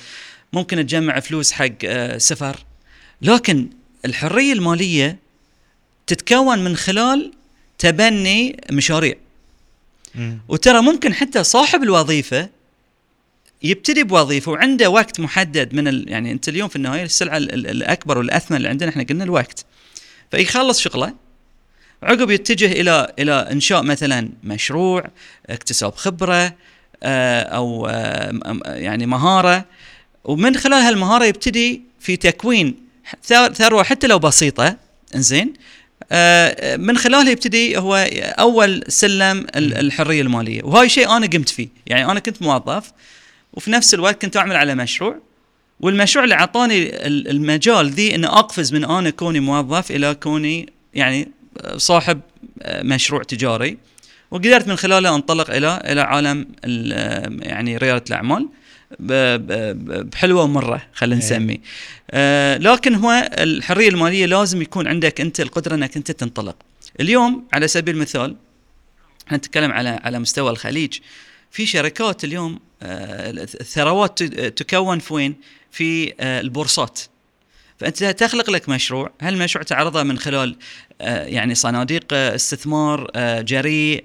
ممكن تجمع فلوس حق آه، سفر. لكن الحرية المالية تتكون من خلال تبني مشاريع. وترى ممكن حتى صاحب الوظيفة يبتدي بوظيفة وعنده وقت محدد من ال... يعني أنت اليوم في النهاية السلعه ال- ال- الأكبر والاثمن اللي عندنا إحنا قلنا الوقت. فيخلص شغله عقب يتجه إلى إلى إنشاء مثلا مشروع اكتساب خبرة آه، أو آه، يعني مهارة. ومن خلال هالمهارة يبتدي في تكوين ثروة حتى لو بسيطة. إنزين؟ من خلالها يبتدي هو أول سلم ال- الحرية المالية. وهاي شيء أنا قمت فيه. يعني أنا كنت موظف وفي نفس الوقت كنت أعمل على مشروع والمشروع اللي أعطاني ال- المجال ذي ان أقفز من أنا كوني موظف إلى كوني يعني صاحب آه، مشروع تجاري. وقدرت من خلاله أنطلق إلى إلى عالم ال- يعني ريادة الأعمال. بحلوة ومرة خلينا إيه. نسمي آه لكن هو الحرية المالية لازم يكون عندك أنت القدرة إنك أنت تنطلق اليوم على سبيل المثال إحنا نتكلم على على مستوى الخليج في شركات اليوم آه، الثروات تكون في وين؟ في آه، البورصات فأنت تخلق لك مشروع، هالمشروع تعرضه من خلال آه، يعني صناديق آه، استثمار آه، جريء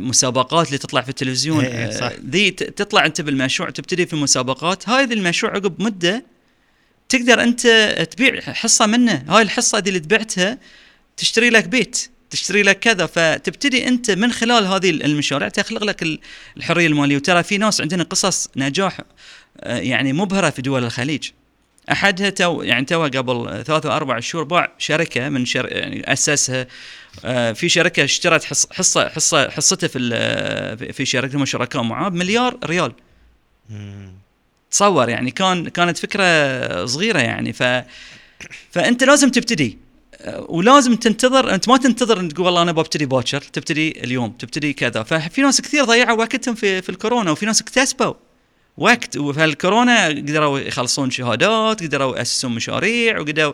مسابقات اللي تطلع في التلفزيون؟ إيه، إيه، ذي تطلع أنت بالمشروع تبتدي في مسابقات، هذا المشروع عقب مدة تقدر أنت تبيع حصة منه، هاي الحصة دي اللي تبعتها تشتري لك بيت تشتري لك كذا فتبتدي أنت من خلال هذه المشاريع تخلق لك ال- الحرية المالية. وترى في ناس عندنا قصص نجاح يعني مبهرة في دول الخليج. أحدها تو يعني تو قبل ثلاثة أو أربع شهور باع شركة من شر يعني أسسها آه، في شركة اشترت حص- حصه حصه حصته في في شركة هم شركاء معاه بمليار ريال. تصور يعني كان كانت فكرة صغيرة يعني. ف فأنت لازم تبتدي. أه، ولازم تنتظر أنت ما تنتظر إن تقول والله أنا ببتدي باكر تبتدي اليوم تبتدي كذا. ففي ناس كثير ضيعوا وقتهم في في الكورونا وفي ناس اكتسبوا وقت وفي الكورونا قدروا يخلصون شهادات قدروا ياسسون مشاريع وقدروا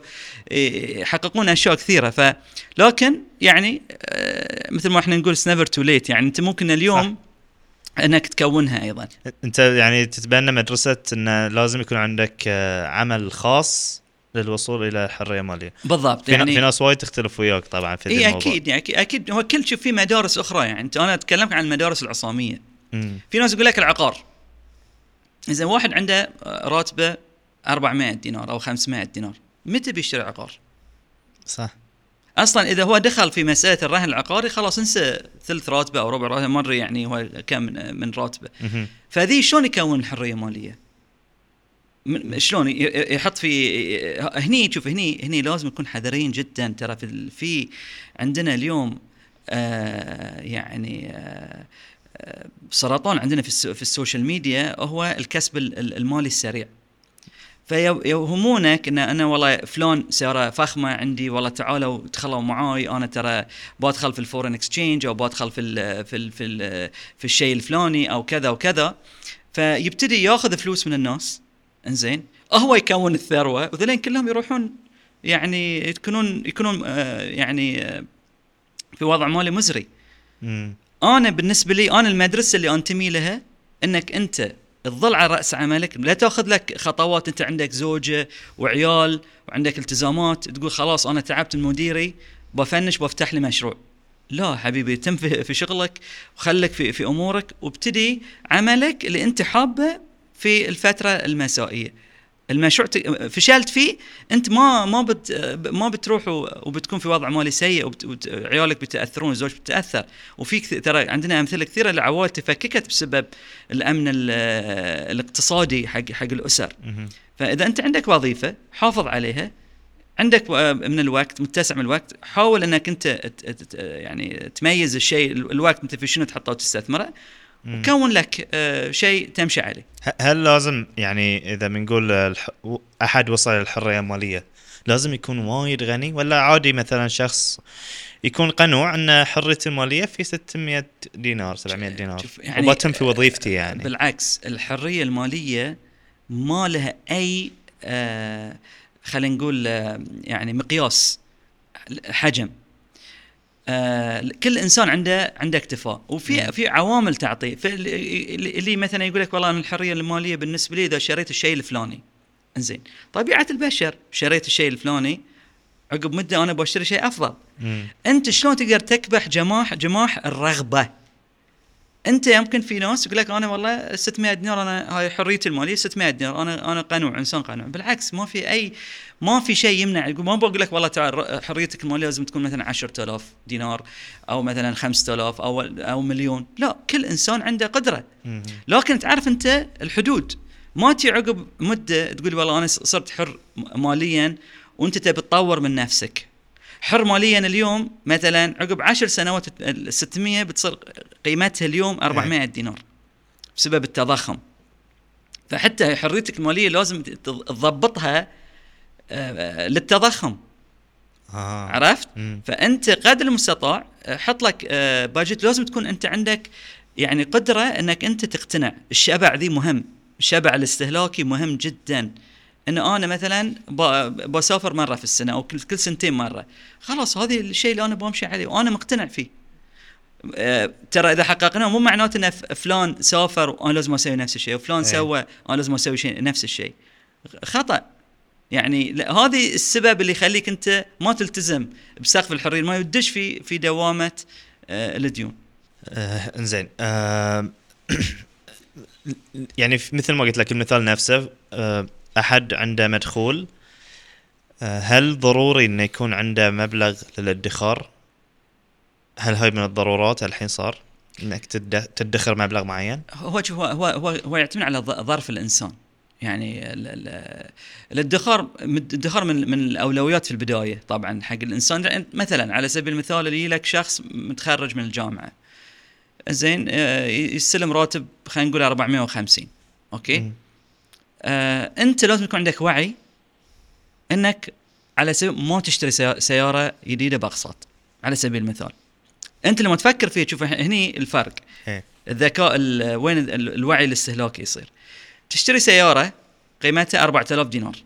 إيه، يحققون اشياء كثيرة. ف لكن يعني أه، مثل ما إحنا نقول never too late يعني انت ممكن اليوم انك تكونها أيضا. انت يعني تتبنى مدرسة انه لازم يكون عندك آه، عمل خاص للوصول إلى الحرية المالية. بالضبط في, يعني في ناس وايد تختلف وياك طبعا في اي الموضوع. أكيد يعني أكيد أكيد هو كل شيء في مدارس أخرى. يعني أنت أنا أتكلمك عن المدارس العصامية. مم. في ناس يقول لك العقار. إذا واحد عنده راتبة 400 دينار أو 500 دينار متى بيشتري عقار؟ صح أصلا إذا هو دخل في مسألة الرهن العقاري خلاص انسى ثلث راتبة أو ربع راتبة ما أدري يعني هو كم من- راتبة. فذي شلون يكون الحرية المالية؟ شلون يحط في هني شوف هني هني لازم نكون حذرين جدا ترى في في عندنا اليوم آه يعني آه، سرطان عندنا في في السوشيال ميديا هو الكسب ال- ال- المالي السريع. فيوهمونك ان أنا والله فلان سياره فخمة عندي والله تعالوا تخلوا معاي أنا ترى بدخل في ال foreign exchange أو بدخل في ال في ال في في الشيء الفلاني أو كذا وكذا فيبتدي ياخذ فلوس من الناس. إنزين. هو يكون الثروة وذلين كلهم يروحون يعني يكونون يكونون آه، يعني آه، في وضع مالي مزري. أنا بالنسبة لي أنا المدرسة اللي أنتمي لها إنك أنت تظل على رأس عملك لا تأخذ لك خطوات أنت عندك زوجة وعيال وعندك التزامات تقول خلاص أنا تعبت من مديري بفنش بفتح لي مشروع. لا حبيبي تم في, شغلك وخلك في في أمورك وابتدي عملك اللي أنت حابه في الفترة المسائية. المشروع فشلت فيه أنت ما ما بت ما بتروح وبتكون في وضع مالي سيء وبت- وت- عيالك بيتاثرون الزوج بتاثر وفي ترى عندنا أمثلة كثيرة لعوائل تفككت بسبب الأمن ال- الاقتصادي حق حق الأسر. فإذا أنت عندك وظيفة حافظ عليها عندك من الوقت متسع من الوقت حاول أنك أنت يعني تميز الشيء ال- الوقت أنت في شنو تحطه وتستثمره. وكون لك آه، شيء تمشي عليه. هل لازم يعني إذا بنقول. أحد وصل للحريه المالية لازم يكون وايد غني؟ ولا عادي مثلا شخص يكون قنوع أن حريته المالية في 600 دينار 700 دينار؟ يعني- وبتم في وظيفتي يعني. بالعكس الحرية المالية ما لها أي آه خلينا نقول آه يعني مقياس حجم. آه كل إنسان عنده عنده اكتفاء. وفي في عوامل تعطيه. اللي مثلا يقول لك والله أنا الحرية المالية بالنسبة لي إذا شريت الشيء الفلاني. إنزين. طبيعة البشر شريت الشيء الفلاني عقب مدة أنا بشتري شيء أفضل. مم. أنت شلون تقدر تكبح جماح جماح الرغبة؟ أنت يمكن في ناس يقول لك أنا والله 600 دينار أنا هاي حريتي المالية 600 دينار أنا أنا قنوع إنسان قنوع بالعكس ما في أي ما في شيء يمنع. يقول ما بقول لك والله تعال حريتك المالية لازم تكون مثلا 10000 دينار أو مثلا 5000 أو أو مليون. لا كل إنسان عنده قدرة. لكن تعرف أنت الحدود. ما تجي عقب مدة تقول والله أنا صرت حر ماليا وأنت تبي تطور من نفسك. حر ماليا اليوم مثلا عقب عشر سنوات ال 600 بتصير قيمتها اليوم 400 دينار بسبب التضخم فحتى حريتك المالية لازم تضبطها آه، للتضخم آه. عرفت؟ مم. فأنت قدر المستطاع آه، حط لك آه، باجت لازم تكون أنت عندك يعني قدرة أنك أنت تقتنع الشبع ذي مهم الشبع الاستهلاكي مهم جدا إن أنا مثلا بسافر مرة في السنة أو كل سنتين مرة. خلاص هذه الشيء اللي أنا بمشي عليه وأنا مقتنع فيه. آه، ترى إذا حققناه مو معناته إن فلان سافر وأنا لازم أسوي نفس الشيء وفلان إيه. سوى أنا لازم أسوي شيء نفس الشيء. خطأ. يعني هذه السبب اللي يخليك أنت ما تلتزم بسقف الحرية ما يدش في في دوامة آه، الديون. آه إنزين. آه [CLEARS THROAT] يعني مثل ما قلت لك المثال نفسه آه أحد عنده مدخول آه هل ضروري إنه يكون عنده مبلغ للادخار؟ هل هاي من الضرورات الحين صار؟ إنك تد- تدخر مبلغ معين؟ هو هو هو هو, هو يعتمد على ظرف الإنسان يعني ال- ال- الادخار الادخار من من الأولويات في البداية طبعا حق الإنسان لأن مثلا على سبيل المثال اللي لك شخص متخرج من الجامعة زين آه، يستلم راتب خلينا نقول 450 أوكي مم. آه أنت لازم يكون عندك وعي إنك على سبيل ما تشتري سيا- سيارة جديدة بأقساط على سبيل المثال. أنت لما تفكر فيه تشوف هني الفرق. إيه. الذكاء ال- وين ال- الوعي الاستهلاكي يصير. تشتري سيارة قيمتها 4000 دينار.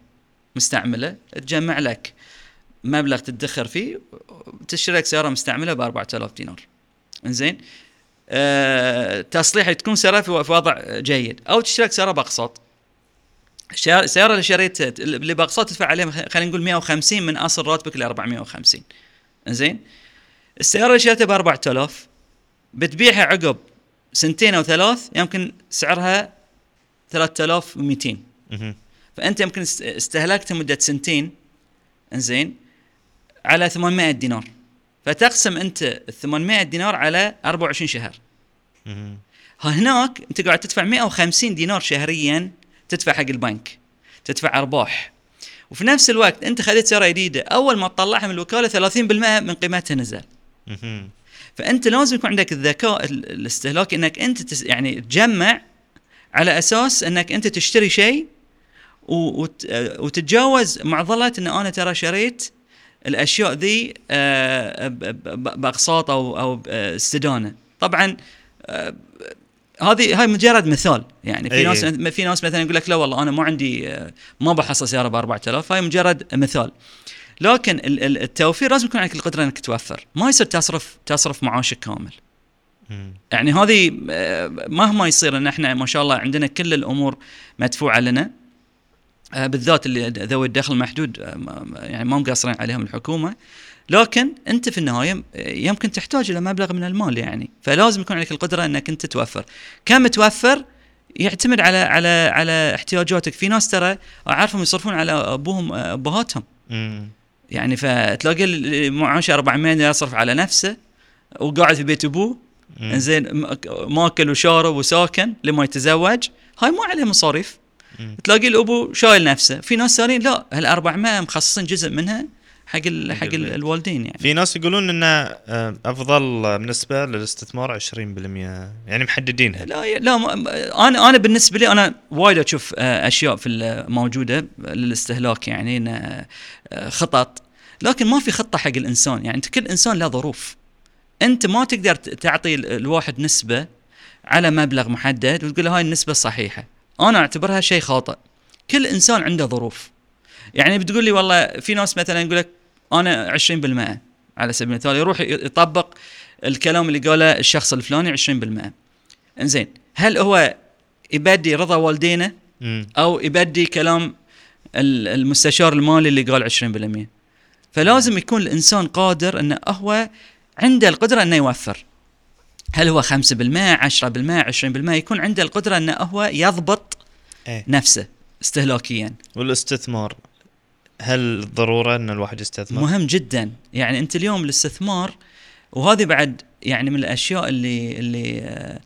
مستعملة تجمع لك مبلغ تدخر فيه تشتري لك سيارة مستعملة ب 4000 دينار. إنزين؟ أه تصليح تكون سيارة في وضع جيد. أو تشتري لك سيارة بأقساط. السياره اللي شريتها اللي باقساط تدفع عليها خلينا نقول 150 من أصل راتبك ل 450 إنزين؟ السيارة اللي شريتها ب 4000 بتبيعها عقب سنتين أو ثلاث يمكن سعرها 3200 مهم. فأنت يمكن است- استهلكتها مدة سنتين إنزين على 800 دينار. فتقسم أنت ال 800 دينار على 24 شهر. هناك أنت قاعد تدفع 150 دينار شهريا تدفع حق البنك تدفع أرباح. وفي نفس الوقت أنت خذيت سيارة جديدة أول ما تطلعها من الوكالة 30% من قيمتها نزل. فأنت لازم يكون عندك الذكاء ال- الاستهلاكي إنك أنت تس يعني تجمع على أساس إنك أنت تشتري شيء وتتجاوز معضله إن أنا ترى شريت الأشياء ذي آه، بأقساط أو أو آه، استدانة. طبعا آه، هذه هاي مجرد مثال يعني في أي ناس أي. في ناس مثلا يقول لك لا والله أنا ما عندي ما بحصل سيارة ب 4000 هاي مجرد مثال لكن ال- ال- التوفير لازم يكون عندك القدرة إنك توفر ما يصير تصرف تصرف معاشك كامل. يعني هذه آه، مهما يصير إن إحنا ما شاء الله عندنا كل الأمور مدفوعة لنا بالذات اللي ذوي الدخل المحدود آه، يعني ما مقصرين عليهم الحكومة. لكن أنت في النهاية آه، يمكن تحتاج إلى مبلغ من المال يعني. فلازم يكون عندك القدرة إنك أنت توفر. كم توفر؟ يعتمد على على على احتياجاتك. في ناس ترى أعرفهم يصرفون على أبوهم آه، ابهاتهم. يعني فتلاقي معاشه 400 دينار يصرف على نفسه وقاعد في بيت أبوه. م- ماكل وشارب وساكن لما يتزوج. هاي ما عليه مصاريف. تلاقي الأبو شايل نفسه. في ناس ثانيين لا هال 400 مخصصين جزء منها حق ال حق ال-. الوالدين يعني. في ناس يقولون إنه آه، أفضل بالنسبة للاستثمار 20% يعني محددينها. لا لا أنا أنا بالنسبة لي أنا وايد أشوف آه، أشياء في موجودة للاستهلاك يعني آه، خطط. لكن ما في خطة حق الإنسان يعني. أنت كل إنسان له ظروف. أنت ما تقدر تعطي ال- الواحد نسبة على مبلغ محدد وتقول له هاي النسبة الصحيحه أنا أعتبرها شيء خاطئ. كل إنسان عنده ظروف. يعني بتقول لي والله في ناس مثلا يقول لك أنا 20% على سبيل المثال يروح يطبق الكلام اللي قاله الشخص الفلاني 20% إنزين هل هو يبدي رضا والدينه. أو يبدي كلام ال- المستشار المالي اللي قال 20% فلازم يكون الإنسان قادر إنه هو عنده القدرة إنه يوفر. هل هو 5% 10% 20% يكون عنده القدرة إنه هو يضبط إيه. نفسه استهلاكيا. والاستثمار هل ضرورة إن الواحد يستثمر؟ مهم جدا. يعني أنت اليوم الاستثمار وهذه بعد يعني من الأشياء اللي اللي آه،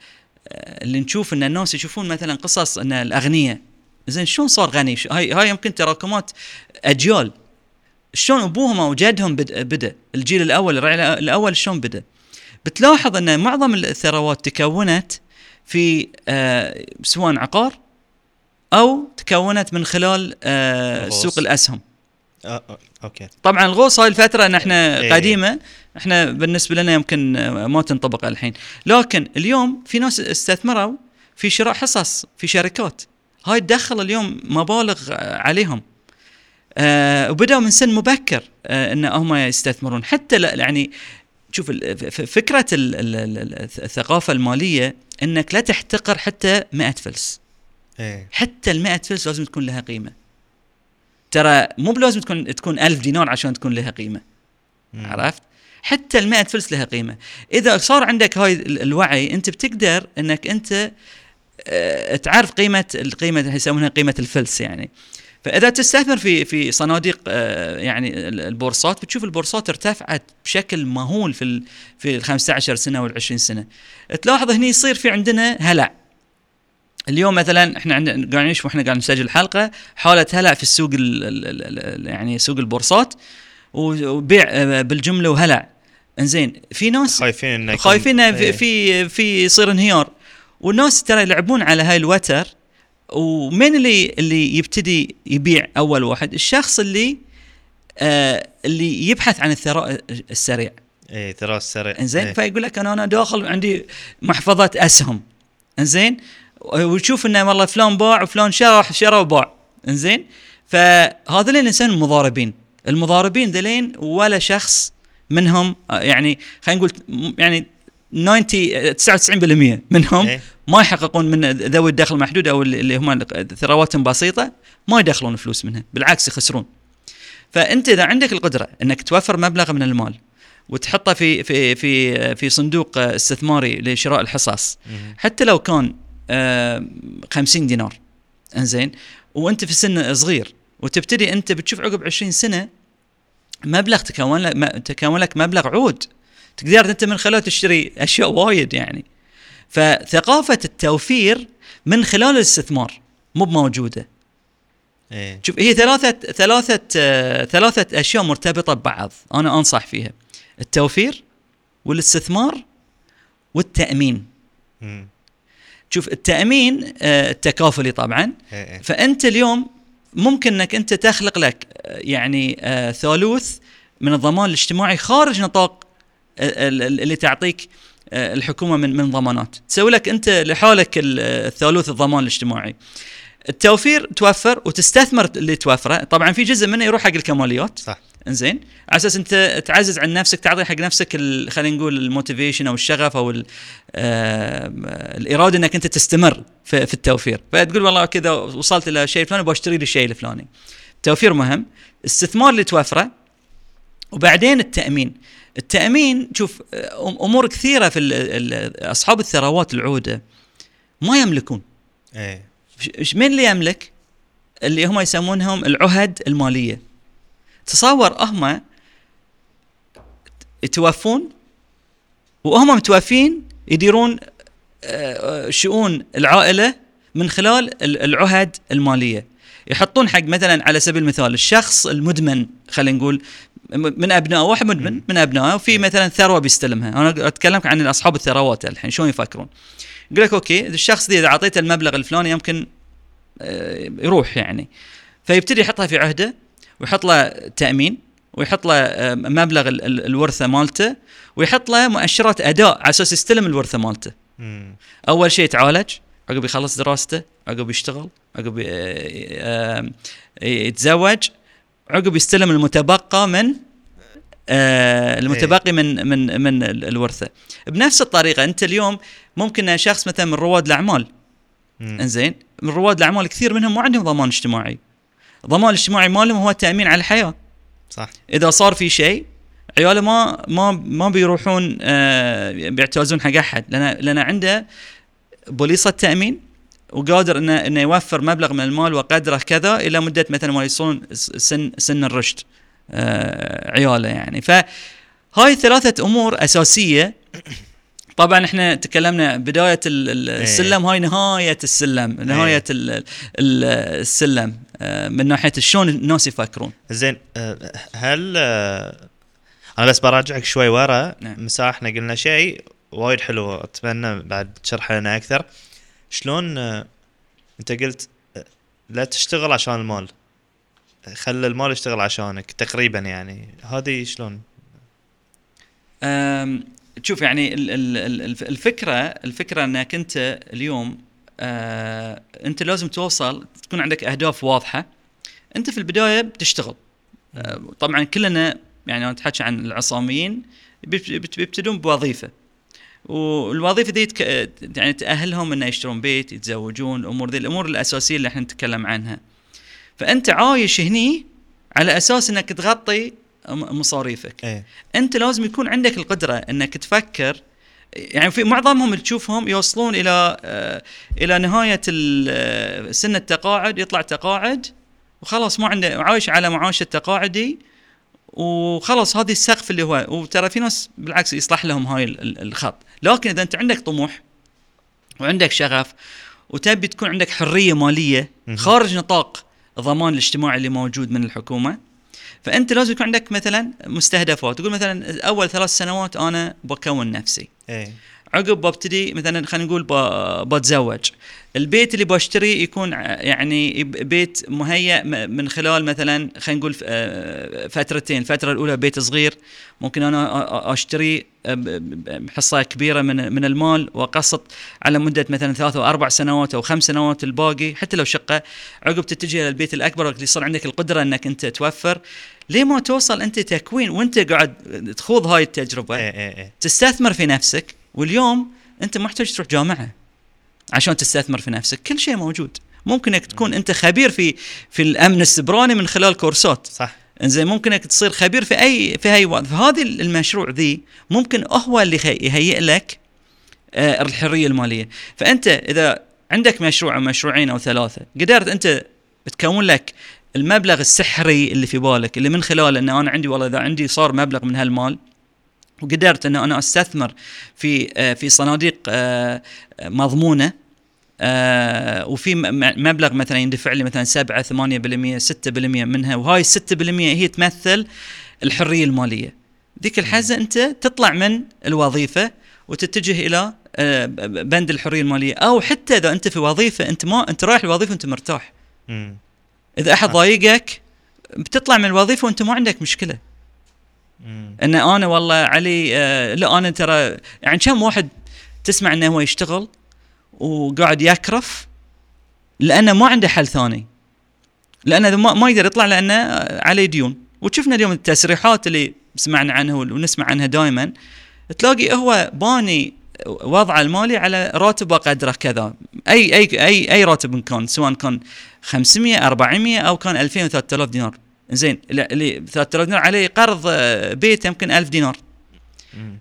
اللي نشوف إن الناس يشوفون مثلا قصص إن الأغنياء. زين شلون صار غني؟ هاي هاي يمكن تراكمات أجيال. شلون أبوهم أو جدهم بدا, بدأ؟ الجيل الأول الرعي الأول شلون بدأ؟ بتلاحظ أن معظم الثروات تكونت في آه سواء عقار أو تكونت من خلال آه. سوق الأسهم. آه أوكي. طبعا الغوص هاي الفترة ان إحنا إيه. قديمة إحنا بالنسبة لنا يمكن ما تنطبق الحين. لكن اليوم في ناس استثمروا في شراء حصص في شركات. هاي تدخل اليوم مبالغ عليهم. آه وبدأوا من سن مبكر آه إن هم يستثمرون. حتى لا يعني شوف ال- ف- ف- فكرة ال- ال- ال- الثقافة المالية إنك لا تحتقر حتى 100 فلس. إيه. حتى ال 100 فلس لازم تكون لها قيمة. ترى مو بلازم تكون تكون 1000 دينار عشان تكون لها قيمة. مم. عرفت؟ حتى ال 100 فلس لها قيمة. إذا صار عندك هاي ال- الوعي أنت بتقدر إنك أنت آه، تعرف قيمة القيمه اللي يسمونها قيمة الفلس يعني. فإذا تستثمر في في صناديق آه، يعني ال- البورصات بتشوف البورصات ارتفعت بشكل مهول في في ال 15 سنة وال 20 سنة. تلاحظ هني يصير في عندنا هلع. اليوم مثلا إحنا عندنا قاعدين نشوف وإحنا قاعد نسجل الحلقة حالة هلع في السوق ال ال ال ال يعني سوق البورصات وبيع آه، بالجملة وهلع. إنزين في ناس خايفين خايفين إيه. في في يصير انهيار. والناس ترى يلعبون على هاي الوتر ومين اللي اللي يبتدي يبيع أول واحد؟ الشخص اللي آه اللي يبحث عن الثراء السريع. إيه ترى السريع. إنزين إيه. فيقول لك أنا أنا داخل عندي محفظه أسهم. إنزين؟ وتشوف إنه والله فلان باع وفلان شرى شرى وباع. إنزين؟ فهذول الانسان المضاربين المضاربين ذلين ولا شخص منهم يعني خلينا نقول يعني 90 99% منهم إيه. ما يحققون من ذوي الدخل المحدود أو اللي هم ثرواتهم بسيطة ما يدخلون فلوس منها بالعكس يخسرون فأنت إذا عندك القدرة إنك توفر مبلغ من المال وتحطه في في في في صندوق آه، استثماري لشراء الحصص. حتى لو كان آه، 50 دينار إنزين وأنت في سن صغير وتبتدي أنت بتشوف عقب 20 سنة مبلغ تكون لك تكون لك مبلغ عود تقدر أنت من خلاله تشتري أشياء وايد يعني. فثقافة التوفير من خلال الاستثمار مو موجوده إيه. شوف هي ثلاثة ثلاثة آه، ثلاثة أشياء مرتبطة ببعض أنا أنصح فيها. التوفير والاستثمار والتأمين. مم. شوف التأمين آه، التكافلي طبعا. إيه إيه. فأنت اليوم ممكن أنك أنت تخلق لك آه، يعني آه، ثالوث من الضمان الاجتماعي خارج نطاق اللي تعطيك آه، الحكومة من من ضمانات. تسوي لك أنت لحالك ال- الثالوث الضمان الاجتماعي. التوفير توفر وتستثمر اللي توفره. طبعا في جزء منه يروح حق الكماليات. صح. إنزين. على أساس أنت تعزز عن نفسك تعطي حق نفسك خلينا نقول ال motivation أو الشغف أو آه، الإرادة إنك أنت تستمر في, في التوفير. فتقول والله كذا وصلت إلى شيء فلاني بشتري لي الشيء الفلاني. التوفير مهم. استثمار اللي توفره وبعدين التأمين التأمين شوف أمور كثيرة في أصحاب الثروات العودة ما يملكون إيه مين اللي يملك؟ اللي هم يسمونهم العهد المالية. تصور هم يتوفون وهم متوفين يديرون آه، شؤون العائلة من خلال ال- العهد المالية. يحطون حق مثلا على سبيل المثال الشخص المدمن خلينا نقول من أبنائه واحد مدمن من أبنائه وفي مثلا ثروة بيستلمها. أنا أتكلم عن أصحاب الثروات الحين شلون يفكرون؟ يقول لك أوكي الشخص ذي إذا أعطيته المبلغ الفلاني يمكن آه، يروح يعني. فيبتدي يحطها في عهده ويحط له تأمين ويحط له آه، مبلغ ال- ال- الورثة مالته ويحط له مؤشرات أداء على أساس يستلم الورثة مالته. مم. أول شيء يتعالج عقب يخلص دراسته عقب يشتغل عقب آه، يتزوج عقب يستلم المتبقى من آه، المتبقي من من من ال- الورثة. بنفس الطريقة أنت اليوم ممكن شخص مثلا من رواد الأعمال. إنزين؟ من رواد الأعمال كثير منهم ما عندهم ضمان اجتماعي. الضمان الاجتماعي مالهم هو التامين على الحياة. صح. إذا صار في شيء عياله ما ما ما بيروحون آه بيعتازون حق أحد. لأن لأن عنده بوليصة تأمين. وقادر انه إنه يوفر مبلغ من المال وقدره كذا إلى مدة مثلا ما يوصلون س- سن سن الرشد آه عياله يعني. فهاي ثلاثة أمور أساسية. طبعا إحنا تكلمنا بداية ال- السلم هاي نهاية السلم نهاية ال- ال- السلم آه من ناحية شلون الناس يفكرون. زين آه، هل أنا بس براجعك شوي ورا. نعم. مساء إحنا قلنا شيء وايد حلو أتمنى بعد تشرح لنا أكثر. شلون آه، انت قلت آه، لا تشتغل عشان المال. خلي المال يشتغل عشانك تقريبا يعني. هذه شلون؟ شوف يعني ال- ال- ال- الف- الفكرة الفكرة أنك أنت اليوم آه، أنت لازم توصل تكون عندك أهداف واضحة. أنت في البداية بتشتغل. طبعا كلنا يعني أنا عن العصاميين بيبت- بيبت- بيبتدون بوظيفة. والوظيفة دي تك... يعني تأهلهم إنه يشترون بيت يتزوجون الأمور دي الأمور الأساسية اللي إحنا نتكلم عنها. فأنت عايش هني على أساس إنك تغطي مصاريفك. إيه. أنت لازم يكون عندك القدرة إنك تفكر يعني في معظمهم اللي تشوفهم يوصلون إلى آه، إلى نهاية آه، سن التقاعد يطلع تقاعد وخلاص ما عنده عايش على معاش التقاعدي وخلاص هذه السقف اللي هو وترى في ناس بالعكس يصلح لهم هاي ال- ال- الخط. لكن إذا أنت عندك طموح وعندك شغف وتبي تكون عندك حرية مالية. خارج نطاق الضمان الاجتماعي اللي موجود من الحكومة فأنت لازم يكون عندك مثلا مستهدفات. تقول مثلا أول ثلاث سنوات أنا بكون نفسي. إيه. عقب ببتدي مثلا خلينا نقول بتزوج. البيت اللي بشتري يكون يعني بيت مهيأ من خلال مثلا خلينا نقول آه، فترتين. الفترة الأولى بيت صغير ممكن ب- ب- بحصة كبيرة من من المال وأقسط على مدة مثلا ثلاث أو أربع سنوات أو خمس سنوات الباقي حتى لو شقة. عقب تتجه إلى البيت الأكبر اللي يصير عندك القدرة أنك أنت توفر. ليه ما توصل أنت تكوين وأنت قاعد تخوض هاي التجربة؟ إيه إيه إيه. تستثمر في نفسك. واليوم انت محتاج تروح جامعة عشان تستثمر في نفسك. كل شيء موجود. ممكن انك تكون انت خبير في في الأمن السبراني من خلال كورسات. صح. إنزين ممكن انك تصير خبير في أي في أي وقت فهذه المشروع ذي ممكن هو اللي يهيئ لك آه، الحرية المالية. فأنت إذا عندك مشروع أو مشروعين أو ثلاثة قدرت أنت تكون لك المبلغ السحري اللي في بالك اللي من خلاله إن أنا عندي والله إذا عندي صار مبلغ من هالمال وقدرت ان أنا أستثمر في آه، في صناديق آه، آه، مضمونة وفي مبلغ مثلا يندفع لي مثلا 7 8% 6% منها وهاي 6% هي تمثل الحرية المالية ذيك الحزة أنت تطلع من الوظيفة وتتجه إلى بند الحرية المالية أو حتى إذا أنت في وظيفة أنت ما أنت رايح الوظيفة وأنت مرتاح. إذا أحد ضايقك بتطلع من الوظيفة وأنت ما عندك مشكلة. ان أنا والله علي آه لا أنا ترى يعني كم واحد تسمع إنه هو يشتغل وقاعد يكرف لأنه ما عنده حل ثاني. لأنه ما, يقدر يطلع لأنه عليه ديون. وشفنا اليوم التسريحات اللي سمعنا عنها ونسمع عنها دائما تلاقي هو باني وضعه المالي على راتبه قدره كذا. أي أي أي أي راتب كان سواء كان 500 400 أو كان 2000 و 3000 دينار. زين اللي 3000 دينار عليه قرض آه، بيت يمكن 1000 دينار.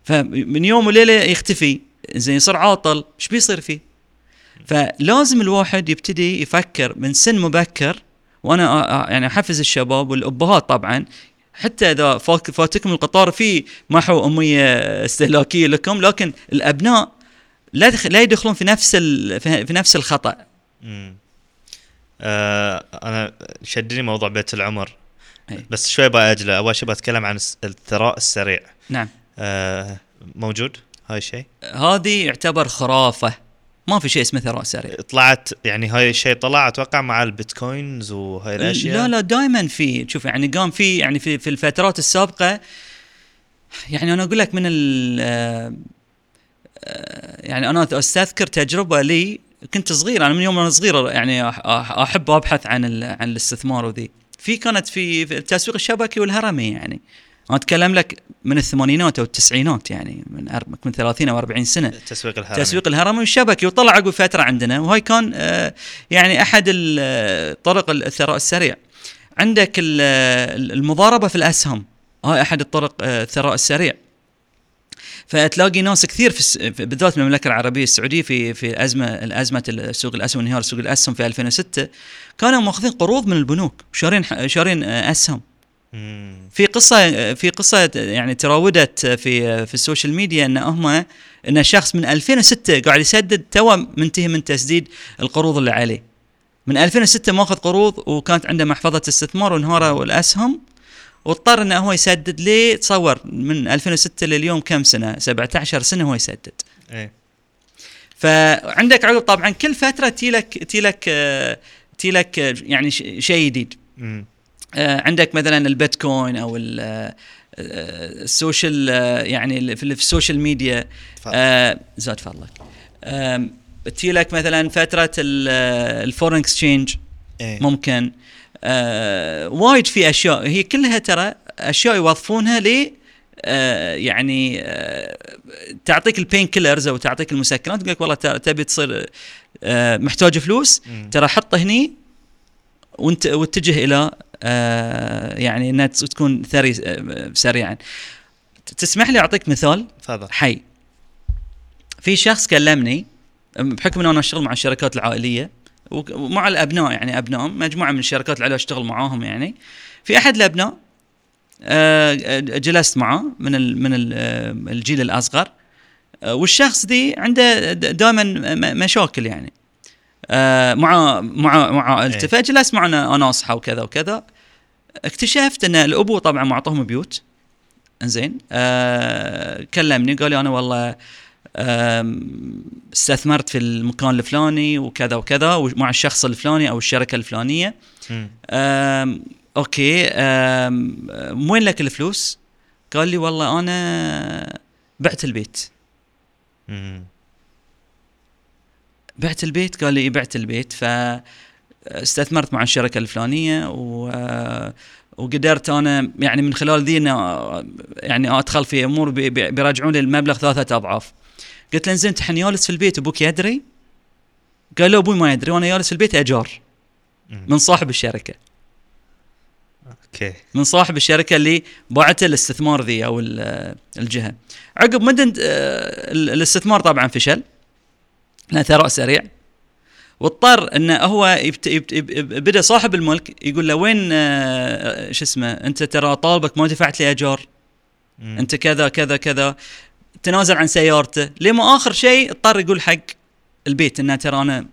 فمن يوم وليلة يختفي. زين يصير عاطل. إيش بيصير فيه؟ فلازم الواحد يبتدي يفكر من سن مبكر. وأنا أ- أ- يعني أحفز الشباب والأبهات طبعا. حتى إذا فات- فاتكم القطار في محو اميه استهلاكية لكم لكن الأبناء لا لا يدخلون في نفس في نفس الخطأ. مم. آه أنا شدني موضوع بيت العمر. أي. بس شوي باجله أول شيء بتكلم عن الثراء السريع. نعم. آه موجود هاي الشيء هذه يعتبر خرافة. ما في شيء اسمه ثراء سريع. طلعت يعني هاي الشيء طلع أتوقع مع البيتكوينز وهاي الأشياء؟ لا لا دائما في شوف يعني قام في يعني في في الفترات السابقة يعني أنا أقول لك من ال آه، يعني أنا أستذكر تجربة لي كنت صغير أنا من يوم أنا صغير يعني أحب أبحث عن عن الاستثمار وذي. في كانت في التسويق الشبكي والهرمي يعني. أنا أتكلم لك من الثمانينات أو التسعينات يعني من من 30 أو 40 سنة. التسويق الهرمي. تسويق الهرمي والشبكي وطلع عقب فترة عندنا وهاي كان آه، يعني أحد طرق الثراء السريع. عندك ال- المضاربة في الأسهم هاي أحد الطرق آه، الثراء السريع. فتلاقي ناس كثير في الس- بالذات في المملكة العربية السعودية في في أزمة الأزمة سوق الأسهم انهيار سوق الأسهم في 2006 كانوا مأخذين قروض من البنوك شارين شارين أسهم. في قصة في قصة يعني تراودت في في السوشيال ميديا إن هم إن شخص من 2006 قاعد يسدد تو منتهي من تسديد القروض اللي عليه. من 2006 ماخذ قروض وكانت عنده محفظة استثمار وانهاروا الأسهم. واضطر إنه هو يسدد ليه تصور من 2006 لليوم كم سنة؟ 17 سنة هو يسدد. إيه. فعندك عقب طبعا كل فترة تيلك تيلك آه، تيلك آه، يعني ش- شيء جديد. آه، عندك مثلا البيتكوين أو آه، آه، السوشيال يعني في السوشيال ميديا. زاد فضلك. تجي لك مثلا فترة ال- ال foreign exchange. إيه. ممكن. آه وايد في أشياء. هي كلها ترى أشياء يوظفونها ل آه يعني آه تعطيك ال painkillers أو تعطيك المسكنات تقول لك والله تبي تصير آه محتاج فلوس. ترى حطه هني وانت واتجه إلى يعني إنها تكون ثري سريعا. تسمح لي أعطيك مثال؟ تفضل. حي. في شخص كلمني بحكم ان أنا أشتغل مع الشركات العائلية ومع الأبناء يعني أبنائهم مجموعة من الشركات العائليه اشتغل معاهم يعني. في أحد الأبناء آه، جلست معاه من ال من ال آه، الجيل الأصغر. آه، والشخص ذي عنده دائما مشاكل يعني. مع مع مع عائلته. إيه. فجلست معنا اناصحه وكذا وكذا. اكتشفت أن الابو طبعا معطوهم بيوت. إنزين. كلمني قال لي أنا والله استثمرت في المكان الفلاني وكذا وكذا ومع الشخص الفلاني أو الشركة الفلانية. آم، okay آم، وين لك الفلوس؟ قال لي والله أنا بعت البيت مم. بعت البيت قال لي بعت البيت ف استثمرت مع الشركة الفلانية و وقدرت أنا يعني من خلال ذي إنه يعني أدخل في أمور بي- بي- بيرجعون لي المبلغ ثلاثة أضعاف قلت له زين انت الحين جالس في البيت أبوك يدري؟ قال له أبوي ما يدري وأنا جالس في البيت ايجار مم. من صاحب الشركة okay من صاحب الشركة اللي باعته الاستثمار ذي أو ال- الجهة عقب مدة آه، ال- الاستثمار طبعا فشل لأن ثراء سريع واضطر إنه هو يبت... يبت... يب- بدا صاحب الملك يقول له وين آه، شو اسمه أنت ترى طالبك ما دفعت لي أجار. أنت كذا كذا كذا تنازل عن سيارته. لما آخر شيء اضطر يقول حق البيت انه ترى أنا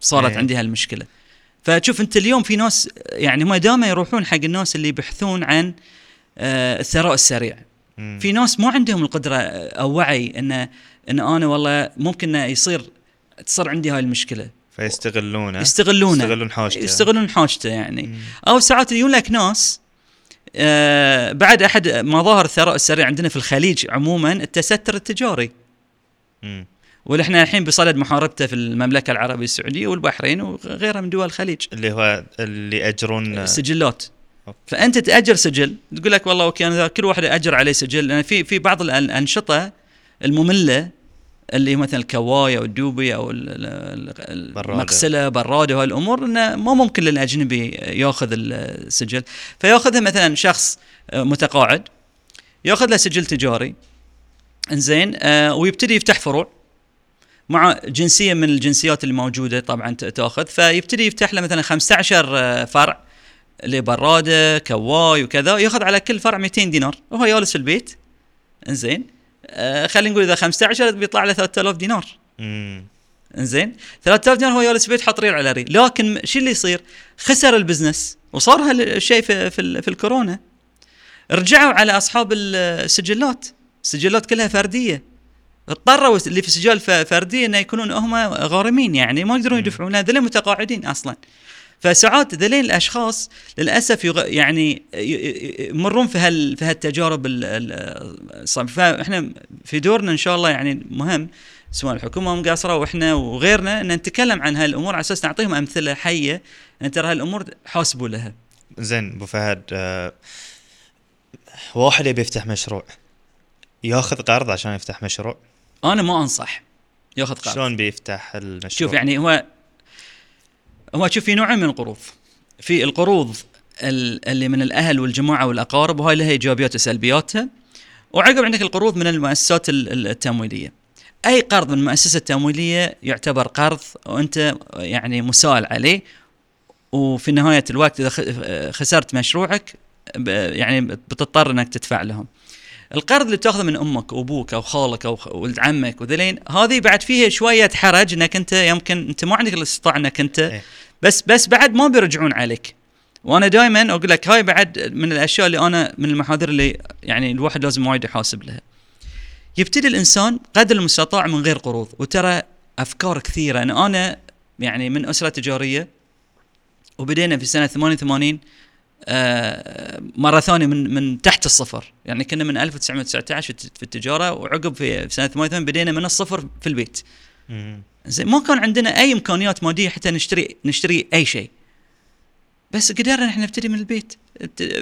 صارت إيه. عندي هالمشكلة. فتشوف أنت اليوم في ناس يعني ما دائما يروحون حق الناس اللي يبحثون عن آه، الثراء السريع. مم. في ناس ما عندهم القدرة أو وعي إن إن أنا والله ممكن يصير تصير عندي هاي المشكلة. فيستغلونه. يستغلونه. يستغلون حاجته. يستغلون حاجته يعني. مم. أو ساعات يجون لك ناس بعد أحد مظاهر الثراء السريع عندنا في الخليج عموما التستر التجاري. مم. واللي إحنا الحين بصدد محاربته في المملكة العربية السعودية والبحرين وغيرها من دول الخليج. اللي هو اللي ياجرون سجلات. فأنت تأجر سجل. تقول لك والله أوكي أنا كل واحد اجر عليه سجل. لأن في في بعض الأنشطة المملة اللي مثلا الكواي أو الدوبي أو. المغسله برادة. وهاي الأمور إنه ما ممكن للأجنبي يأخذ السجل. فيأخذها مثلا شخص آه، متقاعد يأخذ له سجل تجاري. إنزين آه ويبتدي يفتح فروع مع جنسية من الجنسيات اللي موجودة طبعا تأخذ. فيبتدي يفتح له مثلا 15 آه، فرع لبرادة كواي وكذا يأخذ على كل فرع 200 دينار. وهو جالس في البيت. إنزين. آه خلينا نقول إذا 15 بيطلع له 3000 دينار. مم. زين 3000 دينار هو جالس في البيت حاط ريل على ريل. لكن شو اللي يصير؟ خسر ال business وصار هالشيء في, في, في الكورونا. رجعوا على أصحاب السجلات. السجلات كلها فردية. اضطروا اللي في سجال فردية إنه يكونون هم غارمين يعني ما يقدرون يدفعون لأن متقاعدين أصلا. فساعات ذلين الأشخاص للأسف يغ... يعني يمرون في هال في هالتجارب الصعبه فإحنا في دورنا إن شاء الله يعني مهم سواء الحكومة مقاصرة وإحنا وغيرنا إن نتكلم عن هالأمور على أساس نعطيهم أمثلة حية أن ترى هالأمور حاسبوا لها. زين أبو فهد آه واحد يبي يفتح مشروع ياخذ قرض عشان يفتح مشروع؟ أنا ما أنصح ياخذ قرض شلون بيفتح المشروع؟ شوف يعني هو هو شوف في نوعين من القروض. في القروض اللي من الأهل والجماعة والأقارب وهاي لها ايجابيات وسلبياتها وعقب عندك القروض من المؤسسات التمويلية. أي قرض من المؤسسة التمويلية يعتبر قرض وأنت يعني مسال عليه. وفي نهاية الوقت إذا خسرت مشروعك يعني بتضطر إنك تدفع لهم. القرض اللي تاخذه من أمك وأبوك أو خالك أو ولد عمك وذلين هذه بعد فيها شوية حرج إنك أنت يمكن أنت ما عندك الاستطاعة إنك أنت إيه. بس بس بعد ما بيرجعون عليك. وأنا دائما أقول لك هاي بعد من الأشياء اللي أنا من المحاذير اللي يعني الواحد لازم وايد يحاسب لها. يبتدي الإنسان قدر المستطاع من غير قروض وترى أفكار كثيرة. أنا أنا يعني من أسرة تجارية وبدينا في سنة 88 آه مرة ثانية من من تحت الصفر. يعني كنا من 1919 في التجارة وعقب في سنة 88 بدينا من الصفر في البيت. زين ما كان عندنا أي إمكانيات مادية حتى نشتري نشتري أي شيء. بس قدرنا إحنا نبتدي من البيت.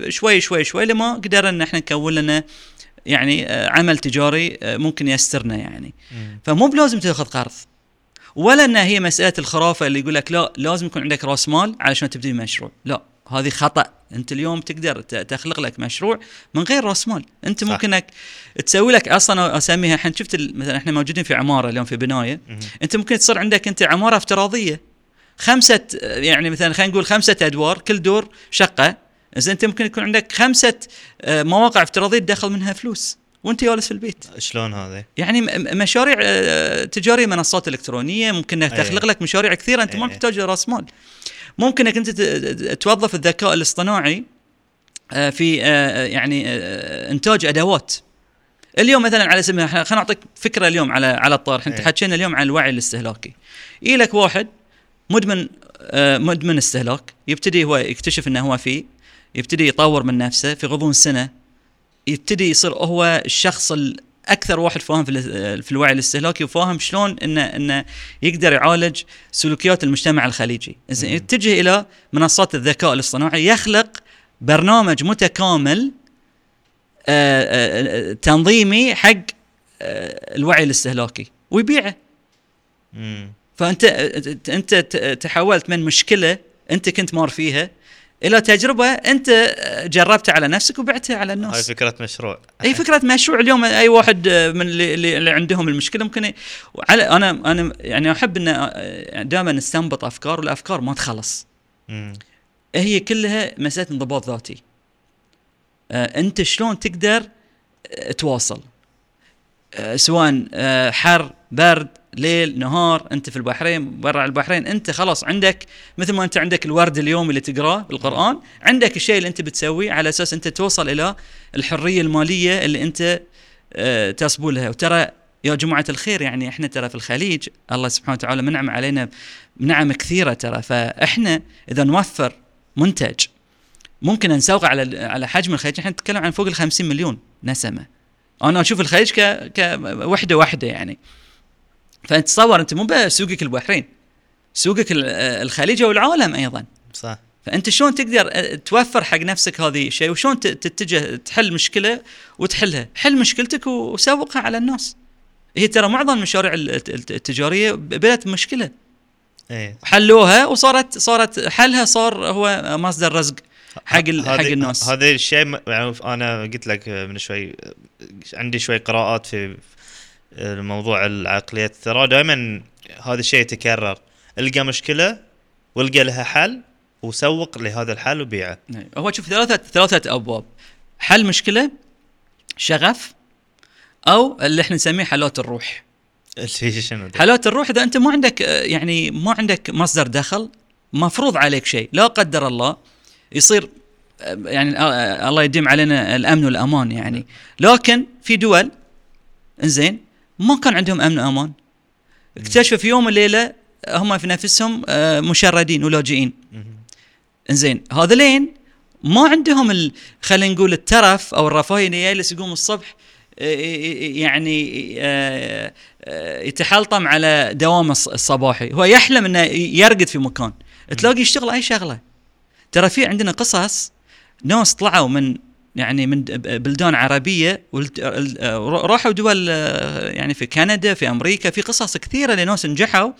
شوي شوي شوي لما قدرنا إن إحنا نكون لنا يعني آه، عمل تجاري آه، ممكن يسترنا يعني. فمو بلازم تأخذ قرض. ولا انها هي مسألة الخرافة اللي يقول لك لا لازم يكون عندك راس مال علشان تبتدي مشروع. لا. هذه خطأ. أنت اليوم تقدر تخلق لك مشروع من غير راس مال. أنت صح. ممكن إنك تسوي لك أصلا أسميها الحين شفت مثلا إحنا موجودين في عمارة اليوم في بناية. أنت ممكن تصير عندك أنت عمارة افتراضية. خمسة يعني مثلا خلينا نقول خمسة أدوار كل دور شقة. زين أنت ممكن يكون عندك خمسة آه، مواقع افتراضية تدخل منها فلوس وأنت جالس في البيت. شلون هذا؟ يعني مشاريع آه، تجارية منصات إلكترونية ممكن انك تخلق لك مشاريع كثيرة أنت ما تحتاج راس مال. ممكن انك انت توظف الذكاء الاصطناعي آه، في يعني إنتاج أدوات. اليوم مثلا على سبيل المثال خلينا نعطيك فكرة اليوم على على الطرح انت حكينا اليوم عن الوعي الاستهلاكي. يجي لك واحد مدمن مدمن استهلاك يبتدي هو يكتشف إنه هو فيه يبتدي يطور من نفسه في غضون سنة يبتدي يصير هو الشخص الاكثر واحد فاهم في, في الوعي الاستهلاكي وفاهم شلون انه إنه يقدر يعالج سلوكيات المجتمع الخليجي، زين يتجه إلى منصات الذكاء الاصطناعي يخلق برنامج متكامل آآ آه، آآ آه، تنظيمي حق آه، الوعي الاستهلاكي ويبيعه. فأنت أنت تحولت من مشكلة أنت كنت مار فيها إلى تجربة أنت جربتها على نفسك وبعتها على الناس. هاي فكرة مشروع. أي فكرة مشروع اليوم أي واحد من اللي, اللي عندهم المشكلة ممكن على أنا أنا يعني أحب ان دائما نستنبط أفكار والأفكار ما تخلص. مم. هي كلها مسألة انضباط ذاتي. آه، أنت شلون تقدر آه، تواصل؟ آه، سواء حر برد ليل نهار أنت في البحرين برا البحرين أنت خلاص عندك مثل ما أنت عندك الورد اليوم اللي تقراه بالقرآن عندك الشيء اللي أنت بتسويه على أساس أنت توصل إلى الحرية المالية اللي أنت آه تصبو لها. وترى يا جماعة الخير يعني إحنا ترى في الخليج الله سبحانه وتعالى منعم علينا بنعم كثيرة ترى. فإحنا إذا نوفر منتج ممكن نسوقه على على حجم الخليج. إحنا نتكلم عن فوق ال 50 مليون نسمة. أنا أشوف الخليج ك كوحدة واحدة يعني. فأنت تصور أنت مو بس سوقك البحرين سوقك الخليج والعالم أيضا. صح. فأنت شلون تقدر توفر حق نفسك هذه الشيء وشلون تتجه تحل مشكلة وتحلها؟ حل مشكلتك وسوقها على الناس. هي ترى معظم المشاريع التجارية بدات بمشكله إيه. حلوها وصارت صارت حلها صار هو مصدر رزق حق حق الناس. هذا الشيء يعني أنا قلت لك من شوي عندي شوي قراءات في الموضوع العقلية ترى دائما هذا الشيء يتكرر. القى مشكلة والقى لها حل وسوق لهذا الحل وبيعه. نعم. هو شوف ثلاثة ثلاثة أبواب. حل مشكلة شغف أو اللي إحنا نسميه حلات الروح. شنو؟ حالات الروح إذا أنت ما عندك آه، يعني ما عندك مصدر دخل مفروض عليك شيء. لا قدر الله يصير آه، يعني آه، الله يديم علينا الأمن والأمان يعني. لكن في دول إنزين ما كان عندهم أمن وأمان. اكتشفوا في يوم وليلة هم في نفسهم آه، مشردين ولاجئين. إنزين هذولين ما عندهم ال... خلينا نقول الترف أو الرفاهية إنه يجلس يقوم الصبح آه، يعني آه، يتحلطم على دوامه الص- الصباحي. هو يحلم إنه يرقد في مكان. تلاقي يشتغل أي شغلة. ترى في عندنا قصص ناس طلعوا من يعني من بلدان عربية ال- آه، راحوا دول آه، يعني في كندا في أمريكا في قصص كثيرة لناس نجحوا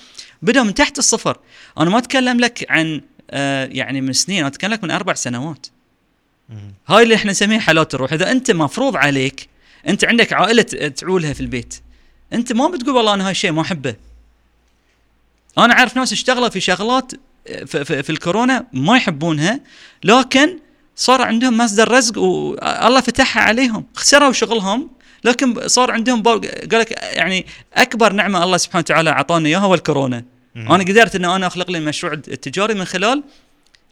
بدأوا من تحت الصفر. أنا ما أتكلم لك عن آه، يعني من سنين أنا أتكلم لك من أربع سنوات. هاي اللي إحنا نسميها حالات الروح. إذا أنت مفروض عليك أنت عندك عائلة تعولها في البيت أنت ما بتقول والله أنا هاي الشيء ما أحبه. أنا أعرف ناس اشتغلوا في شغلات في, في, في الكورونا ما يحبونها لكن صار عندهم مصدر رزق والله فتحها عليهم. خسروا شغلهم لكن صار عندهم قال لك يعني أكبر نعمة الله سبحانه وتعالى اعطاني إياها هو الكورونا. مهم. أنا قدرت ان أنا أخلق لي المشروع التجاري من خلال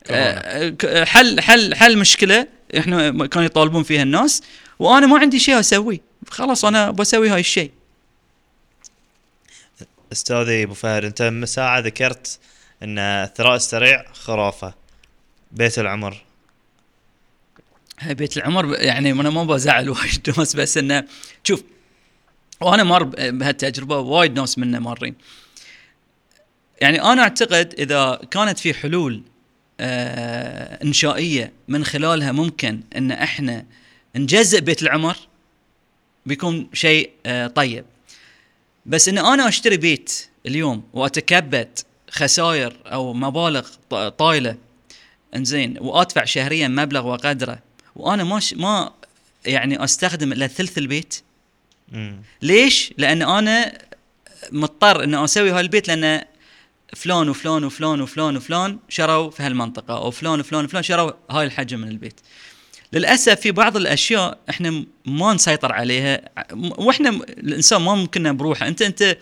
كورونا. آه، حل حل حل مشكلة إحنا كانوا يطالبون فيها الناس وأنا ما عندي شيء أسويه. خلاص أنا بسوي هاي الشيء. أستاذي أبو فهد أنت من ساعه ذكرت إن الثراء السريع خرافة. بيت العمر. بيت العمر يعني أنا ما بزعل وايد [LAUGHS] ناس بس إنه شوف وأنا مر بهالتجربة وايد ناس منا مارين. يعني أنا أعتقد إذا كانت في حلول آه إنشائية من خلالها ممكن إن إحنا نجزء بيت العمر بيكون شيء آه طيب. بس إن أنا أشتري بيت اليوم واتكبد خسائر أو مبالغ طايلة إنزين وأدفع شهريا مبلغ وقدره وأنا ما ش... ما يعني أستخدم إلا ثلث البيت مم. ليش؟ لأن أنا مضطر ان أسوي هالبيت لأن فلان وفلان وفلان وفلان وفلان شروا في هالمنطقة أو فلان وفلان وفلان شروا هاي الحجم من البيت. للأسف في بعض الأشياء إحنا ما نسيطر عليها وإحنا الإنسان ما ممكن بروحه أنت أنت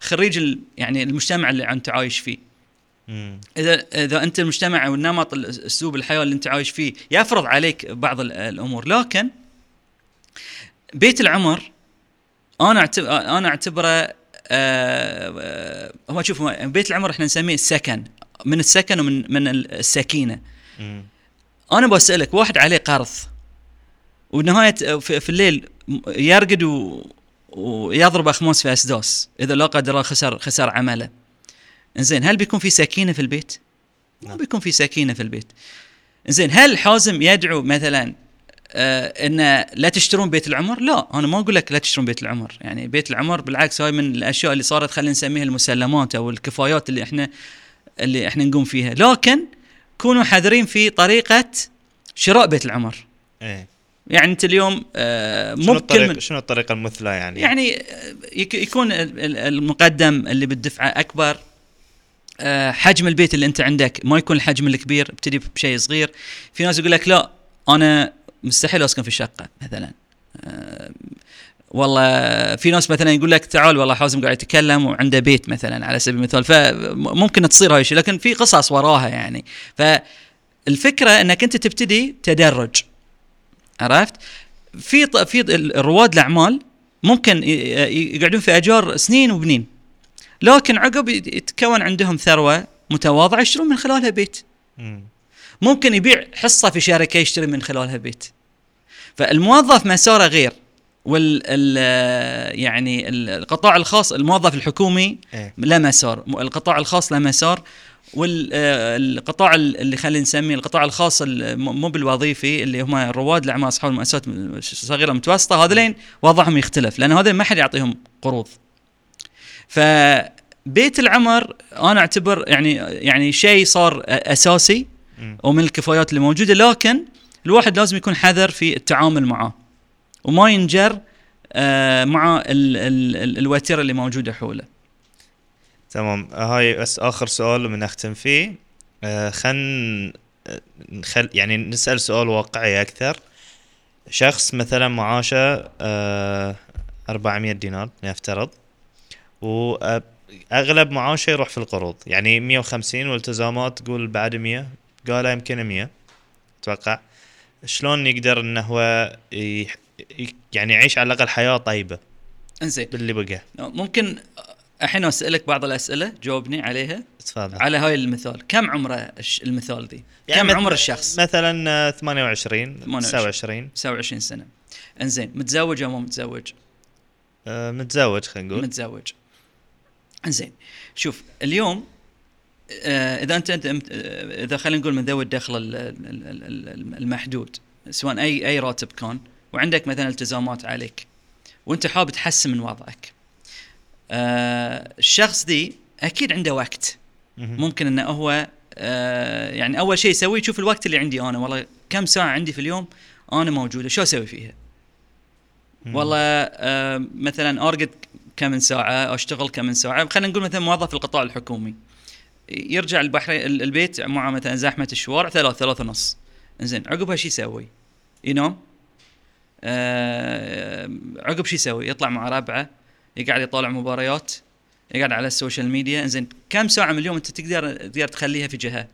خريج يعني المجتمع اللي أنت عايش فيه. اذا إذا أنت المجتمع والنمط ال- اسلوب الحياة اللي أنت عايش فيه يفرض عليك بعض ال- الأمور لكن بيت العمر أنا اعتبر أنا أعتبره آه، هو شوف بيت العمر إحنا نسميه السكن من السكن ومن من السكينة مم. أنا بسألك واحد عليه قرض ونهاية في, الليل يرقد ويضرب أخماس في أسداس إذا لا قدر الله خسر خسر عمله زين هل بيكون في سكينة في البيت؟ ما نعم. بيكون في سكينة في البيت زين هل حازم يدعو مثلا آه إن لا تشترون بيت العمر؟ لا أنا ما أقول لك لا تشترون بيت العمر، يعني بيت العمر بالعكس هاي من الأشياء اللي صارت خلينا نسميها المسلمات أو الكفايات اللي إحنا اللي إحنا نقوم فيها، لكن كونوا حذرين في طريقة شراء بيت العمر. إيه يعني أنت اليوم آه شنو ممكن الطريقة من شنو الطريقة المثلى يعني يعني آه، يك- يكون ال- ال- المقدم اللي بالدفعة أكبر حجم البيت اللي انت عندك ما يكون الحجم الكبير ابتدي بشيء صغير. في ناس يقول لك لا أنا مستحيل أسكن في شقه مثلا. آه، والله في ناس مثلا يقول لك تعال والله حازم قاعد يتكلم وعنده بيت مثلا على سبيل المثال. فممكن تصير هاي الشيء لكن في قصص وراها يعني. فالفكرة إنك أنت تبتدي تدرج. عرفت؟ في في رواد الأعمال ممكن يقعدون في أجار سنين وبنين. لكن عقب يت- يتكون عندهم ثروة متواضعة يشترون من خلالها بيت. مم. ممكن يبيع حصة في شركه يشتري من خلالها بيت. فالموظف مساره غير وال ال- يعني ال- القطاع الخاص الموظف الحكومي إيه. له مسار القطاع الخاص له مسار والقطاع اللي خلينا نسميه القطاع الخاص مو بالوظيفي اللي هم رواد الاعمال اصحاب المؤسسات الصغيره المتوسطه هذولين وضعهم يختلف لأن هذول ما حد يعطيهم قروض. فبيت العمر أنا أعتبر يعني يعني شيء صار أساسي. ومن الكفايات اللي موجودة لكن الواحد لازم يكون حذر في التعامل معه وما ينجر آه، مع ال ال ال الوتيرة اللي موجودة حوله. تمام. هاي بس آخر سؤال من نختم فيه. آه خل نخل يعني نسأل سؤال واقعي أكثر. شخص مثلا معاشه آه 400 دينار نفترض. وأغلب معاشه يروح في القروض. يعني 150 والتزامات تقول بعد 100 قال يمكن 100 أتوقع. شلون يقدر إنه هو يعني يعيش على الأقل حياة طيبة إنزين. باللي بقى. ممكن الحين أسألك بعض الأسئلة جاوبني عليها. تفضل. على هاي المثال. كم عمره المثال دي؟ يعني كم عمر الشخص؟ مثلا آه، 28 28. 29 29 سنة. إنزين متزوج أو مو متزوج؟ آه، متزوج خلينا نقول. متزوج. انزين شوف اليوم آه إذا انت انت آه، إذا خلينا نقول من ذوي الدخل ال- ال- ال- ال- المحدود سواء اي أي راتب كان وعندك مثلا التزامات عليك وأنت حابب تحسن من وضعك آه الشخص دي أكيد عنده وقت. ممكن إنه هو يعني أول شيء يسويه يشوف الوقت اللي عندي أنا والله كم ساعة عندي في اليوم أنا موجودة شو أسوي فيها. والله مثلا أرقد كم من ساعة أشتغل كم من ساعة خلينا نقول مثلا موظف في القطاع الحكومي يرجع البحرين ال- البيت مع مثلا زحمة الشوارع ثلاث ثلاث ونص زين عقبها شو يسوي؟ ينام آه عقب شو يسوي؟ يطلع مع ربعه يقعد يطالع مباريات يقعد على ال social media زين كم ساعة من اليوم أنت تقدر تقدر تخليها في جهة؟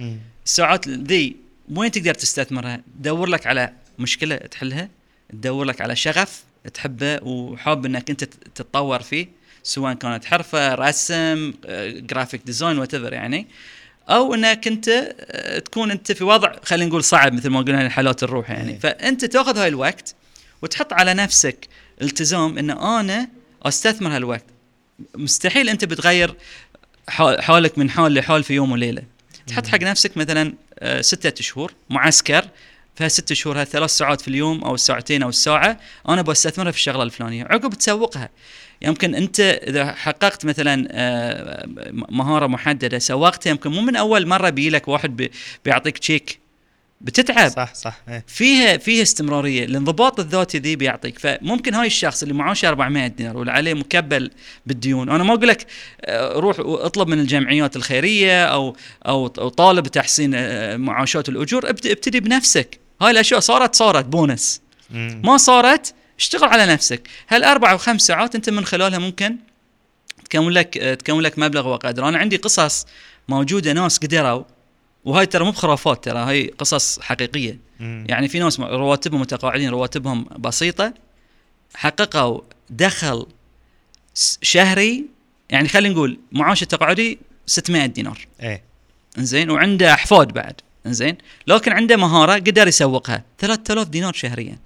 مم. الساعات ذي وين تقدر تستثمرها؟ دور لك على مشكلة تحلها، تدور لك على شغف تحبه وحاب إنك أنت تتطور فيه سواء كانت حرفة، رسم، graphic design whatever يعني. أو إنك أنت آه، تكون أنت في وضع خلينا نقول صعب مثل ما قلنا حالات الروح يعني. إيه. فأنت تأخذ هاي الوقت وتحط على نفسك التزام إن أنا أستثمر هالوقت. مستحيل أنت بتغير حال- حالك من حال لحال في يوم وليلة. تحط حق نفسك مثلا آه، ستة شهور معسكر فست شهور هذه ثلاث ساعات في اليوم أو الساعتين أو الساعة أنا بستثمرها في الشغلة الفلانية. عقب تسوقها. يمكن أنت إذا حققت مثلا آه، مهارة محددة سوقتها يمكن مو من أول مرة بيجي لك واحد بي- بيعطيك تشيك بتتعب. صح صح. إيه. فيها فيها استمرارية. الانضباط الذاتي ذي بيعطيك. فممكن هاي الشخص اللي معاشه 400 دينار واللي عليه مكبل بالديون. أنا ما أقول لك آه، روح اطلب من الجمعيات الخيرية أو أو طالب تحسين آه، معاشات الأجور. ابت- ابتدي بنفسك. هاي الأشياء صارت صارت بونس. مم. ما صارت اشتغل على نفسك. هالاربع أو خمس ساعات أنت من خلالها ممكن تكون لك تكون لك مبلغ وقدر أنا عندي قصص موجودة ناس قدروا وهاي ترى مو بخرافات ترى هاي قصص حقيقية. مم. يعني في ناس رواتبهم متقاعدين رواتبهم بسيطة حققوا دخل شهري يعني خلينا نقول معاش التقاعدي 600 دينار. إيه. إنزين؟ وعنده أحفاد بعد. انزين لكن عنده مهارة قدر يسوقها. 3000 دينار شهريا.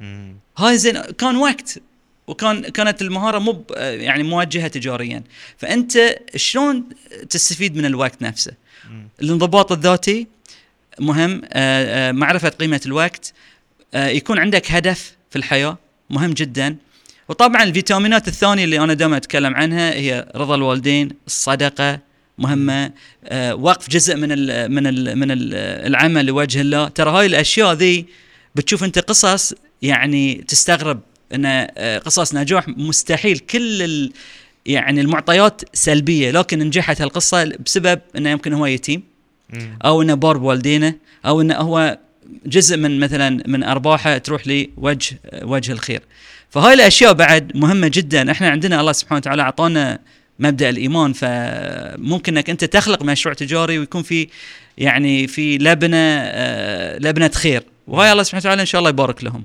مم. هاي زين كان وقت وكان كانت المهارة مو يعني موجهه تجاريا. فأنت شلون تستفيد من الوقت نفسه؟ مم. الانضباط الذاتي مهم آه، آه، معرفة قيمة الوقت آه، يكون عندك هدف في الحياة مهم جدا. وطبعا الفيتامينات الثانية اللي أنا دائما أتكلم عنها هي رضا الوالدين الصدقة مهمة. آه، وقف جزء من ال من ال من ال العمل لوجه الله. ترى هاي الأشياء ذي بتشوف أنت قصص يعني تستغرب أن آه، قصص نجاح مستحيل. كل ال يعني المعطيات سلبية لكن نجحت هالقصة بسبب أنه يمكن هو يتيم. أو أنه بار بوالدينه أو أنه هو جزء من مثلا من أرباحه تروح لوجه وجه الخير. فهاي الأشياء بعد مهمة جدا. إحنا عندنا الله سبحانه وتعالى أعطانا مبدأ الإيمان فممكن إنك أنت تخلق مشروع تجاري ويكون في يعني في لبنة آه، لبنة خير. وهاي الله سبحانه وتعالى إن شاء الله يبارك لهم.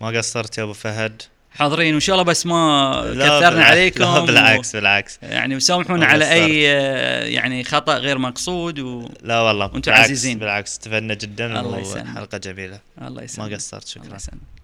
ما قصرت يا أبو فهد؟ حاضرين وإن شاء الله بس ما كثرنا عليكم لا بالعكس بالعكس. يعني وسامحونا على. أي آه، يعني خطأ غير مقصود و... لا والله وأنتم بالعكس عزيزين. بالعكس استفدنا جدا الله يسلمك. وحلقه جميلة. الله يسلمك. ما قصرت الله شكرا يسلمك.